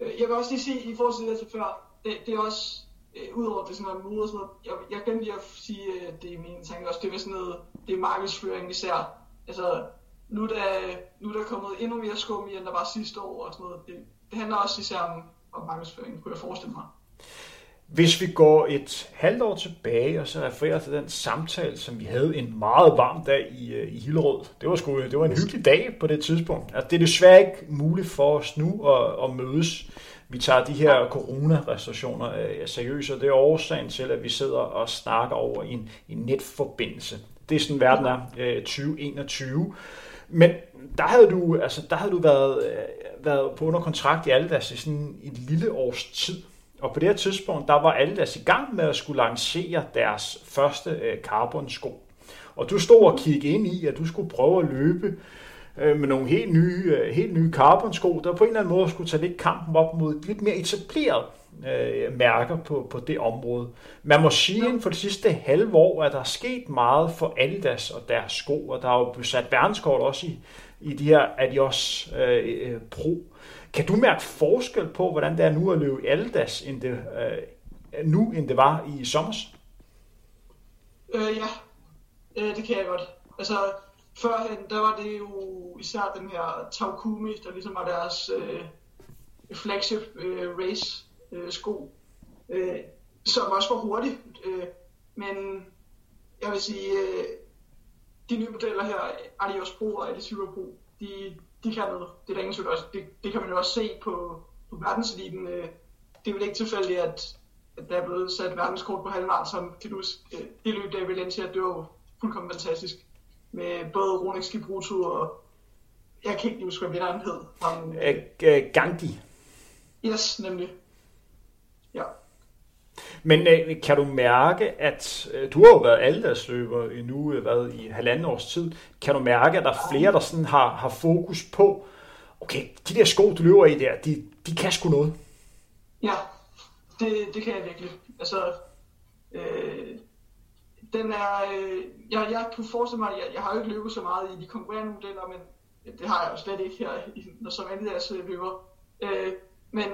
Øh, jeg vil også lige sige, i forhold til det, jeg før, det, det er også, øh, udover det sådan noget mod og sådan noget, jeg, jeg glemte lige at sige, at det er mine tanker også, det er sådan noget, det er markedsføring især. Altså, nu der, nu er kommet endnu mere skum i, end der var sidste år og sådan noget. Det, det handler også især om, om markedsføring, kunne jeg forestille mig. Hvis vi går et halvt år tilbage og så refererer til den samtale, som vi havde en meget varm dag i, øh, i Hillerød. Det var, sgu, det var en hyggelig dag på det tidspunkt. Altså, det er desværre ikke muligt for os nu at, at mødes. Vi tager de her coronarestriktioner øh, seriøst, og det er årsagen til, at vi sidder og snakker over en, en netforbindelse. Det er sådan, verden er øh, 2021. Men der havde du, altså, der havde du været, øh, været på under kontrakt i Aldas i sådan et lille års tid. Og på det her tidspunkt, der var alle deres i gang med at skulle lancere deres første øh, carbon-sko. Og du stod og kiggede ind i, at du skulle prøve at løbe øh, med nogle helt nye, øh, helt nye carbon-sko, der på en eller anden måde skulle tage lidt kampen op mod lidt mere etableret øh, mærker på, på det område. Man må sige, at for det sidste halve år, at der er sket meget for Adidas og deres sko, og der er jo sat verdenskort også i, i de her Adios øh, øh, Pro. Kan du mærke forskel på, hvordan det er nu at løbe i Aldas, end det, øh, nu, end det var i sommer? Øh, ja, øh, det kan jeg godt. Altså, førhen, der var det jo især den her Taukumi, der ligesom var deres øh, flagship øh, race øh, sko, øh, som også var hurtig. Øh, men jeg vil sige, øh, de nye modeller her, Adios Pro og Adidas Pro, de, de kan noget. Det er der ingen tvivl også. Det, det kan man jo også se på, på verdenseliten. Øh, det er vel ikke tilfældigt, at, at der er blevet sat verdenskort på halvmarathon, som kan du øh, det løb der i Valencia, det var fuldkommen fantastisk. Med både Ronex Kibruto og jeg kan ikke huske, hvad vinderen hed. Ham, øh, Gandhi. Yes, nemlig. Men øh, kan du mærke, at øh, du har jo været aldersløber i nu øh, i halvanden års tid. Kan du mærke, at der er flere, der sådan har, har fokus på, okay, de der sko, du løber i der, de, de kan sgu noget? Ja, det, det kan jeg virkelig. Altså, øh, den er, øh, jeg, jeg kunne forestille mig, jeg, jeg har jo ikke løbet så meget i de konkurrerende modeller, men det har jeg jo slet ikke her, når som Adidas løber. Øh, men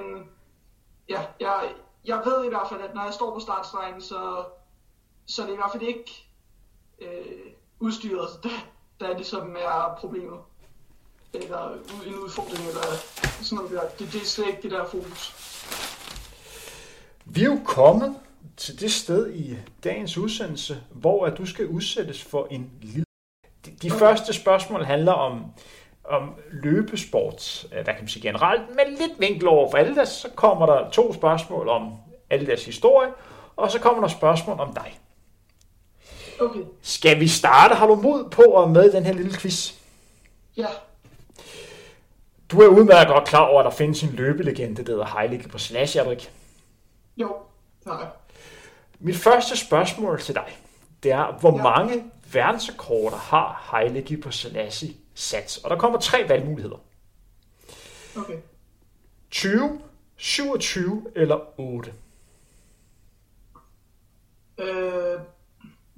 ja, jeg, jeg ved i hvert fald, at når jeg står på startstregen, så, så det er i hvert fald ikke øh, udstyret, der, der ligesom er problemet. Eller en udfordring, eller sådan noget der. Det, det er slet ikke det der fokus. Vi er jo kommet til det sted i dagens udsendelse, hvor at du skal udsættes for en lille... De, de okay. første spørgsmål handler om, om løbesport, hvad kan man sige generelt, med lidt vinkel over for Aldas, så kommer der to spørgsmål om Aldas historie, og så kommer der spørgsmål om dig. Okay. Skal vi starte? Har du mod på at med den her lille quiz? Ja. Du er udmærket godt klar over, at der findes en løbelegende, der hedder Heilige på Slash, Jadrik. Jo, nej. Mit første spørgsmål til dig, det er, hvor ja. mange verdensrekorder har Heilige på Selassie sat? Og der kommer tre valgmuligheder. Okay. 20, 27 eller 8? Øh,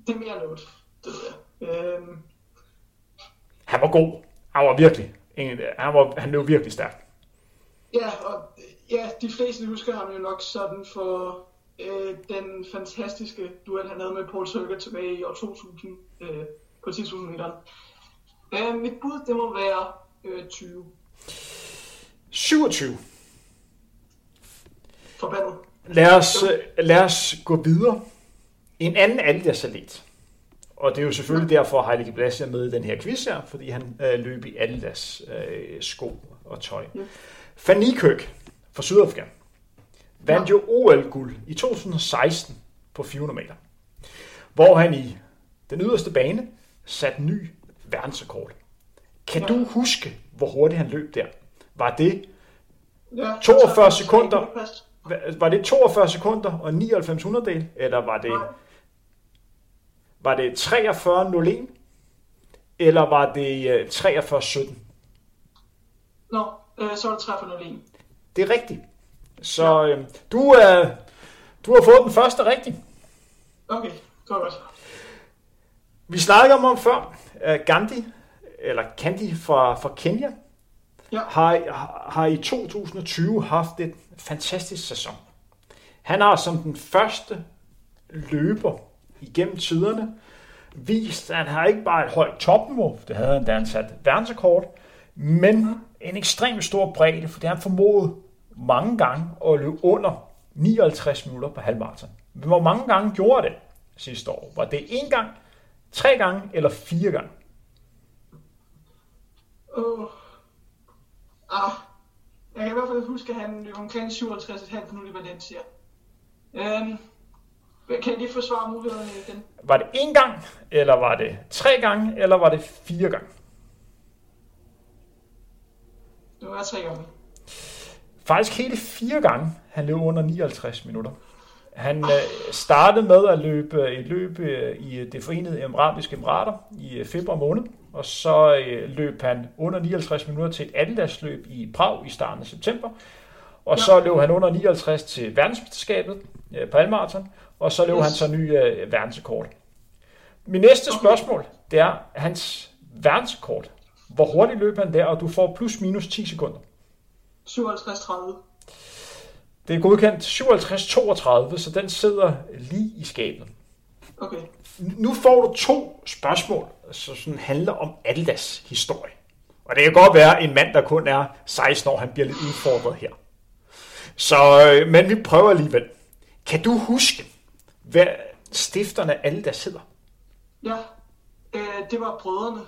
det er mere end 8, det ved jeg. Øh, Han var god. Han var virkelig. Han, var, han løb virkelig stærkt. ja, og ja, de fleste husker ham jo nok sådan for øh, den fantastiske duel, han havde med Paul Sølger tilbage i år 2000 øh, på 10.000 meter. Øh, mit bud, det må være øh, 20. 27. Forbandet. Lad os, øh, lad os gå videre. En anden Adidas-atlet. Og det er jo selvfølgelig derfor, at Heilige Blas er med i den her quiz her, fordi han øh, løb i Adidas øh, sko og tøj. Ja. Van Niekerk fra Sydafrika vandt jo OL-guld i 2016 på 400 meter, hvor han i den yderste bane satte ny verdensrekord. Kan Ja. du huske, hvor hurtigt han løb der? Var det Ja, 42 så- sekunder. Var det 42 sekunder og 99 hundredel, eller var det, var det 43.01, eller var det øh, 43.17? Nå, øh, så er det 3 for 01. Det er rigtigt. Så øh, du, øh, du har fået den første rigtig. Okay, var godt. Vi snakkede om ham før. Øh, Gandhi, eller Gandhi fra, fra Kenya, Ja. har, har i 2020 haft et fantastisk sæson. Han har som den første løber igennem tiderne vist, at han har ikke bare et højt topniveau, det havde han da han sat verdensrekord, men en ekstremt stor bredde, for det har han formået mange gange at løbe under 59 minutter på halvmarathon. Hvor mange gange gjorde det sidste år? Var det en gang, tre gange eller fire gange? Uh. Ah. Jeg kan i hvert fald huske, at han løb omkring 57,5 minutter i Valencia. Øhm, kan jeg lige forsvare mulighederne igen? Var det en gang, eller var det tre gange, eller var det fire gange? Det var tre gange. Faktisk hele fire gange, han løb under 59 minutter. Han øh, startede med at løbe et løb øh, i det forenede arabiske emirater i øh, februar måned, og så øh, løb han under 59 minutter til et Adidas-løb i Prag i starten af september, og så løb han under 59 til verdensmesterskabet øh, på halvmarathon, og så løb Yes. han så ny øh, verdensrekord. Min næste spørgsmål, det er hans verdensrekord. Hvor hurtigt løb han der, og du får plus minus 10 sekunder. 57-30. Det er godkendt 57-32, så den sidder lige i skabet. Okay. Nu får du to spørgsmål, som sådan handler om Adidas historie. Og det kan godt være, en mand, der kun er 16 år, han bliver lidt udfordret her. Så, øh, men vi prøver alligevel. Kan du huske, hvad stifterne af Adidas hedder? Ja, øh, det var brødrene.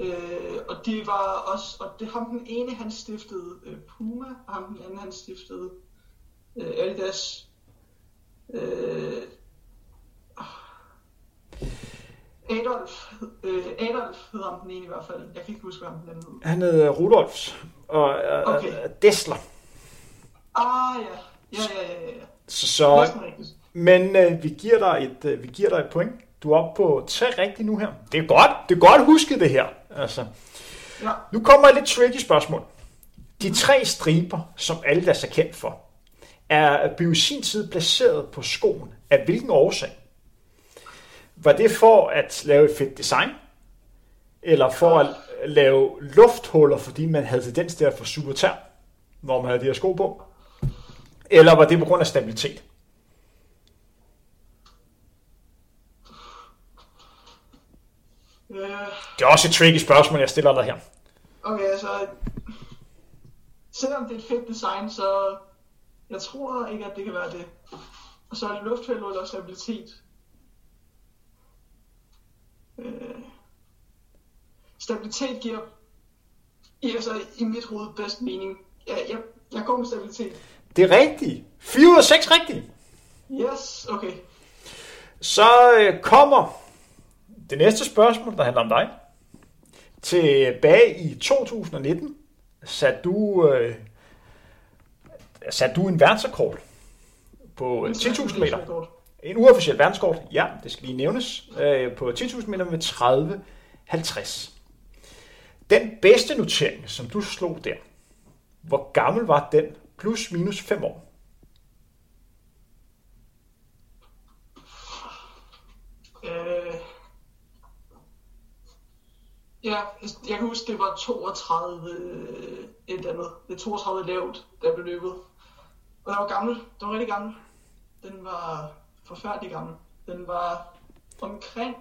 Øh, og de var også, og det ham den ene han stiftede øh, Puma, og ham den anden han stiftede øh, Adidas. Øh, Adolf, øh, Adolf hedder ham den ene i hvert fald. Jeg kan ikke huske, hvad ham den hed. Han hedder Rudolfs og øh, Okay. okay. Dessler. Ah ja, ja, ja, ja, ja. Så, så, rigtigt. men øh, vi, giver dig et, øh, vi giver dig et point. Du er oppe på tre rigtige nu her. Det er godt, det er godt husket det her. Altså. Ja, Nu kommer et lidt tricky spørgsmål. De tre striber, som Adidas er kendt for, er byosintid placeret på skoen. Af hvilken årsag? Var det for at lave et fedt design? Eller for at lave lufthuller, fordi man havde tendens til at få supertær, når man havde de her sko på? Eller var det på grund af stabilitet? Øh. Det er også et tricky spørgsmål, jeg stiller dig her. Okay, så selvom det er et fedt design, så jeg tror ikke, at det kan være det. Og så er det luftfælde eller stabilitet. Øh, stabilitet giver... I, altså, i mit hoved bedst mening. Jeg, jeg, jeg går med stabilitet. Det er rigtigt. 4 ud af 6 rigtigt. Yes, okay. Så øh, kommer det næste spørgsmål, der handler om dig. Tilbage i 2019 satte du, øh, satte du en verdensrekord på øh, 10.000 meter. En uofficiel verdenskort, ja, det skal lige nævnes, øh, på 10.000 meter med 30-50. Den bedste notering, som du slog der, hvor gammel var den? Plus minus 5 år. Øh, ja, jeg kan huske, det var 32 øh, et eller andet. Det er 32 lavt, der blev løbet. Og den var gammel. Den var rigtig gammel. Den var forfærdelig gammel. Den var omkring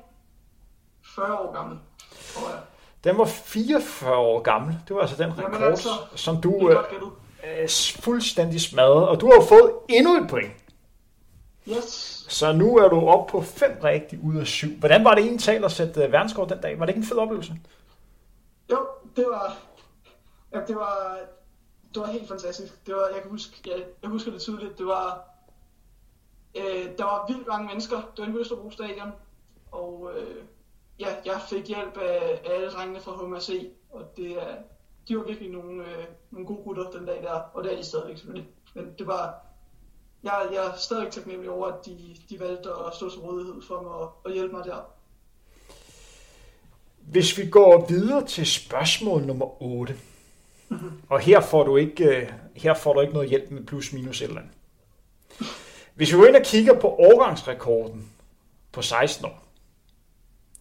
40 år gammel, tror jeg. Den var 44 år gammel. Det var altså den Jamen rekord, altså, som du øh, er fuldstændig smadret. Og du har fået endnu et point. Yes. Så nu er du oppe på 5 rigtigt ud af 7. Hvordan var det egentlig talt at sætte øh, verdenskort den dag? Var det ikke en fed oplevelse? Jo, det var... Ja, det var... Det var helt fantastisk. Det var, jeg kan huske, jeg, jeg husker det tydeligt. Det var... Øh, der var vildt mange mennesker. Det var en Østerbro Stadion. Og øh, ja, jeg fik hjælp af, af alle drengene fra HMRC. Og det er, de var virkelig nogle, øh, nogle gode gutter den dag der. Og det er de stadigvæk selvfølgelig. Men det var... Jeg, jeg er stadig taknemmelig over, at de, de valgte at stå til rådighed for mig og, og hjælpe mig der. Hvis vi går videre til spørgsmål nummer 8. Og her får du ikke, øh, her får du ikke noget hjælp med plus minus eller andet. Hvis vi går ind og kigger på årgangsrekorden på 16 år.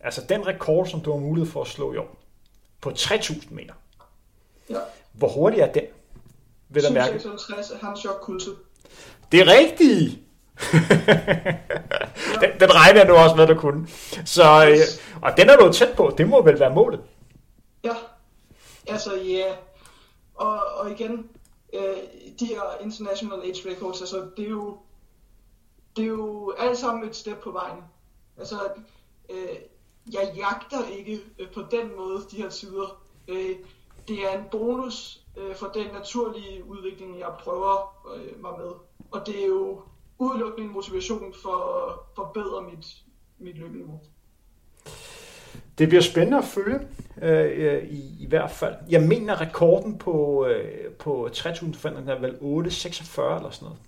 Altså den rekord, som du har mulighed for at slå i år. På 3000 meter. Ja. Hvor hurtig er den? Vil du mærke? 756 er Hans Kulse. Det er rigtigt! den, den regner jeg nu også med, at du kunne. Så, øh, og den er du tæt på. Det må vel være målet. Ja, altså ja. Og, og igen, øh, de her international age records, altså det er jo, det er jo alt sammen et step på vejen. Altså, øh, jeg jagter ikke øh, på den måde de her tider. Øh, det er en bonus øh, for den naturlige udvikling, jeg prøver øh, mig med. Og det er jo udelukkende en motivation for at forbedre mit, mit løbeniveau. Det bliver spændende at følge, øh, øh, i, i hvert fald. Jeg mener, rekorden på, øh, på 3.500 er vel 8,46 eller sådan noget.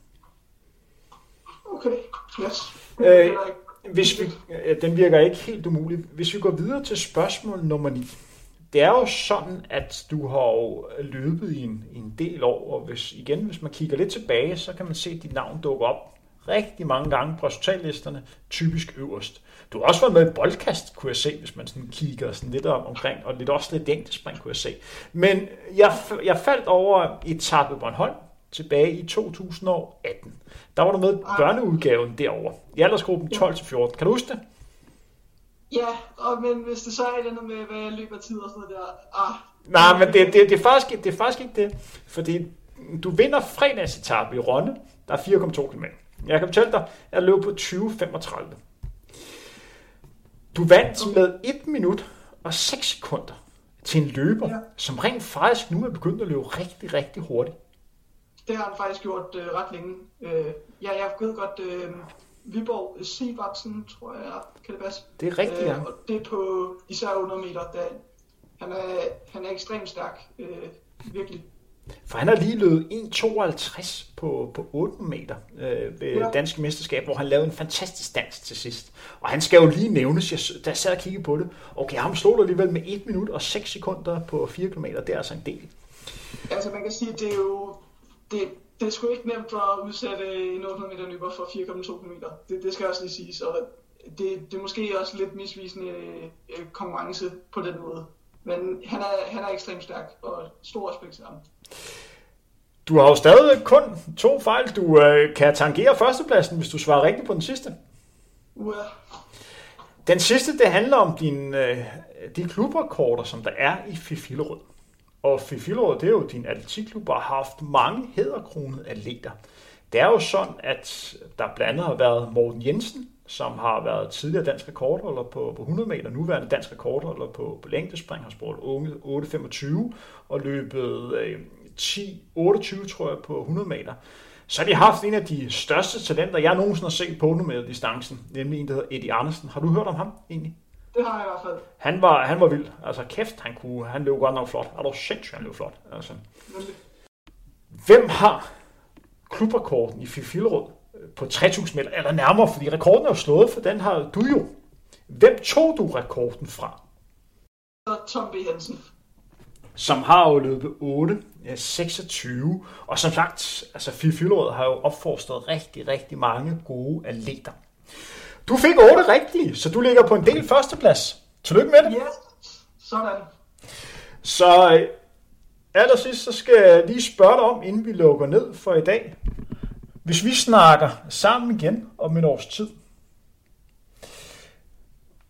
Okay, yes. Øh. Hvis vi, øh, den virker ikke helt umulig. Hvis vi går videre til spørgsmål nummer 9. Det er jo sådan, at du har jo løbet i en, i en del år, og hvis, igen, hvis man kigger lidt tilbage, så kan man se, at dit navn dukker op rigtig mange gange på resultatlisterne, typisk øverst. Du har også været med i boldkast, kunne jeg se, hvis man sådan kigger sådan lidt om, omkring, og lidt også lidt enkeltspring, kunne jeg se. Men jeg, jeg faldt over etape Bornholm tilbage i 2018. Der var du med i børneudgaven derovre, i aldersgruppen 12-14. Kan du huske det? Ja, og, men hvis det så er et andet med, hvad jeg løber tid og sådan noget der, ah, Nej, men det, det, det, er faktisk, ikke- det er faktisk ikke det. Fordi du vinder fredagsetappe i Ronde, der er 4,2 km. Jeg kan fortælle dig, at jeg løb på 20,35. Du vandt med 1 minut og 6 sekunder til en løber, Ja. som rent faktisk nu er begyndt at løbe rigtig, rigtig hurtigt. det har han faktisk gjort øh, ret længe. Øh, ja, jeg ved godt, øh, Viborg Sivertsen, tror jeg, kan det passe. Det er rigtigt, ja. Øh, og det er på især 100 meter, der han er, han er ekstremt stærk, øh, virkelig. For han har lige løbet 1,52 på, på 8 meter øh, ved ja. Danske mesterskab, hvor han lavede en fantastisk dans til sidst. Og han skal jo lige nævnes, jeg, da jeg sad og kiggede på det, okay, ham slog du alligevel med 1 minut og 6 sekunder på 4 km, det er altså en del. Altså man kan sige, det er jo, det, det er sgu ikke nemt at udsætte en 800 meter løber for 4,2 km. Det, det skal også lige sige, så det, det er måske også lidt misvisende øh, konkurrence på den måde. Men han er, han er ekstremt stærk, og stor respekt til ham. Du har jo stadig kun to fejl. Du øh, kan tangere førstepladsen, hvis du svarer rigtigt på den sidste. Uha. Den sidste, det handler om din, øh, de klubrekorder, som der er i Fifillerød. Og Fifillerød, det er jo din atletikklub, og har haft mange hæderkronede atleter. Det er jo sådan, at der blandt andet har været Morten Jensen, som har været tidligere dansk rekordholder på, på 100 meter, nuværende dansk rekordholder på, på længdespring, har spurgt unge 8.25 og løbet øh, 10.28, tror jeg, på 100 meter. Så har de haft en af de største talenter, jeg nogensinde har set på 100 meter distancen, nemlig en, der hedder Eddie Andersen. Har du hørt om ham egentlig? Det har jeg i hvert fald. Han var, han var vild. Altså kæft, han, kunne, han løb godt nok flot. Er du sindssygt, han løb flot. Altså. Hvem har klubrekorden i Fifilrød på 3000 meter, eller nærmere, fordi rekorden er jo slået, for den har du jo. Hvem tog du rekorden fra? Tom B. Hansen. Som har jo løbet 8, 26, og som sagt, altså Fifilrød har jo opfostret rigtig, rigtig mange gode atleter. Du fik 8 rigtige, så du ligger på en del førsteplads. Tillykke med det. Ja, sådan. Så øh, allersidst, så skal jeg lige spørge dig om, inden vi lukker ned for i dag. Hvis vi snakker sammen igen om en års tid,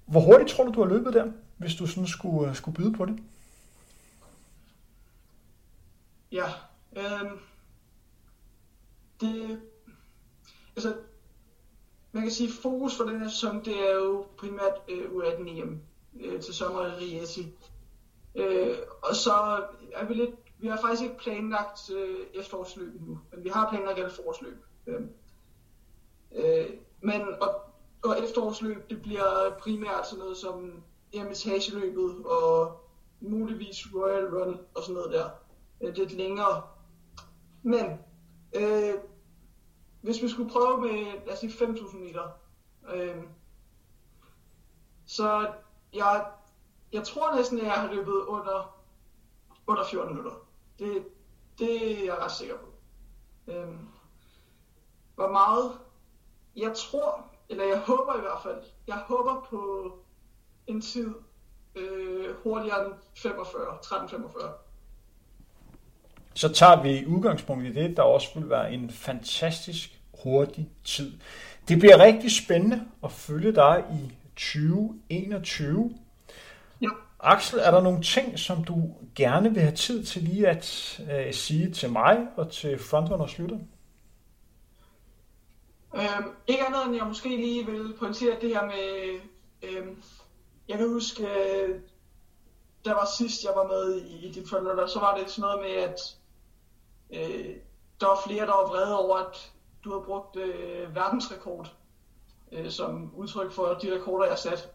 hvor hurtigt tror du, du har løbet der, hvis du sådan skulle, øh, skulle byde på det? Ja, øh, det, altså, man kan sige, fokus for den her sæson, det er jo primært øh, U18 EM øh, til sommer i Riesi. Øh, og så er vi lidt, vi har faktisk ikke planlagt øh, efterårsløb nu, men vi har planlagt alle forårsløb. Øh, øh, men, og, og efterårsløb, det bliver primært sådan noget som Hermitageløbet og muligvis Royal Run og sådan noget der. Øh, lidt længere. Men øh, hvis vi skulle prøve med, lad os sige 5.000 meter, øh, så jeg, jeg tror næsten, at jeg har løbet under, under 14 minutter. Det, det er jeg ret sikker på. Øhm, hvor meget? Jeg tror, eller jeg håber i hvert fald, jeg håber på en tid øh, hurtigere end 45, 13.45 så tager vi udgangspunkt i det, der også vil være en fantastisk hurtig tid. Det bliver rigtig spændende at følge dig i 2021. Axel, er der nogle ting, som du gerne vil have tid til lige at øh, sige til mig og til Frontrunners lytter? Øhm, ikke andet end jeg måske lige vil pointere det her med, øhm, jeg kan huske, øh, der var sidst jeg var med i, i dit Frontrunners, så var det sådan noget med, at Øh, der var flere, der var vrede over, at du havde brugt øh, verdensrekord øh, som udtryk for de rekorder, jeg satte. sat.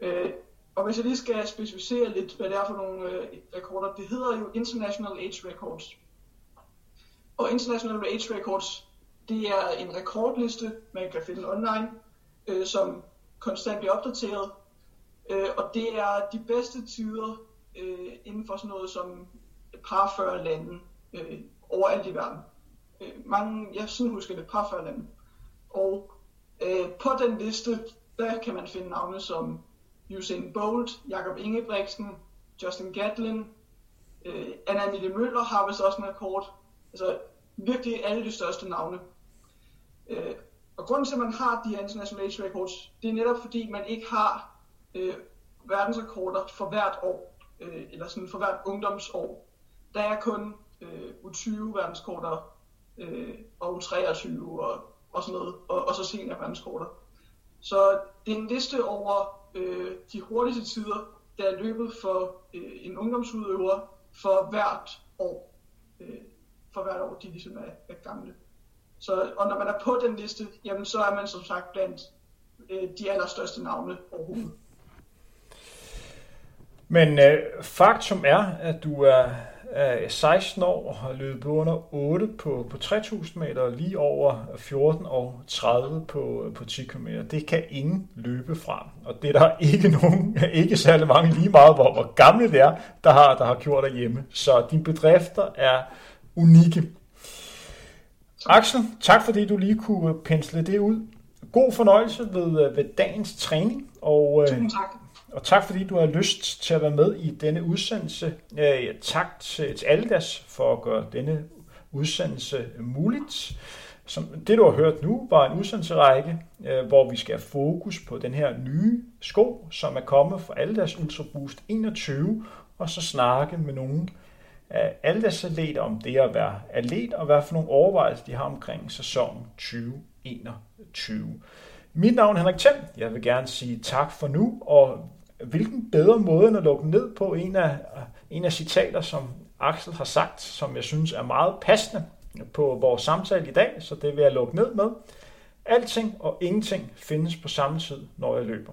Øh, og hvis jeg lige skal specificere lidt, hvad det er for nogle øh, rekorder, det hedder jo International Age Records. Og International Age Records, det er en rekordliste, man kan finde online, øh, som konstant bliver opdateret. Øh, og det er de bedste tider øh, inden for sådan noget som et par 40 lande. Øh, overalt i verden. Øh, mange, jeg synes husker det, par 40 lande. Og øh, på den liste, der kan man finde navne som Usain Bolt, Jakob Ingebrigtsen, Justin Gatlin, øh, Anna Mille Møller har vist også en rekord. Altså virkelig alle de største navne. Øh, og grunden til, at man har de her international age records, det er netop fordi, man ikke har øh, verdensrekorder for hvert år, øh, eller sådan for hvert ungdomsår. Der er kun øh, U20 verdenskorter øh, og U23 og, og sådan noget, og, og så senior verdenskorter. Så det er en liste over øh, de hurtigste tider, der er løbet for øh, en ungdomsudøver for hvert år. Øh, for hvert år, de ligesom er, er gamle. Så, og når man er på den liste, jamen så er man som sagt blandt øh, de allerstørste navne overhovedet. Men øh, faktum er, at du er er 16 år og har løbet under 8 på, på 3000 meter lige over 14 og 30 på, på 10 km. Det kan ingen løbe fra. Og det er der ikke nogen, ikke særlig mange lige meget, hvor, hvor gamle det er, der har, der har gjort derhjemme. Så dine bedrifter er unikke. Axel, tak fordi du lige kunne pensle det ud. God fornøjelse ved, øh, ved dagens træning. Og, øh, Tusind tak og tak fordi du har lyst til at være med i denne udsendelse. Øh, tak til, Aldas for at gøre denne udsendelse muligt. Som det, du har hørt nu, var en udsendelserække, øh, hvor vi skal have fokus på den her nye sko, som er kommet fra Aldas Ultra Boost 21, og så snakke med nogen af Aldas atleter om det at være atlet, og hvad for nogle overvejelser de har omkring sæsonen 2021. Mit navn er Henrik Thiem. Jeg vil gerne sige tak for nu, og hvilken bedre måde end at lukke ned på en af, en af citater, som Axel har sagt, som jeg synes er meget passende på vores samtale i dag, så det vil jeg lukke ned med. Alting og ingenting findes på samme tid, når jeg løber.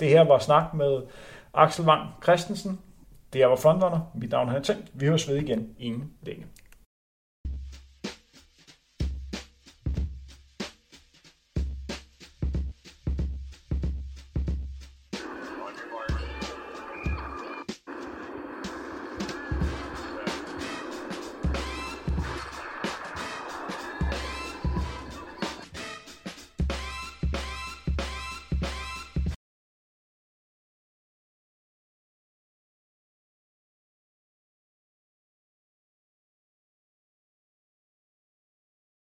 Det her var snak med Axel Wang Christensen. Det er var frontrunner. Mit navn er Tænkt. Vi høres ved igen inden længe.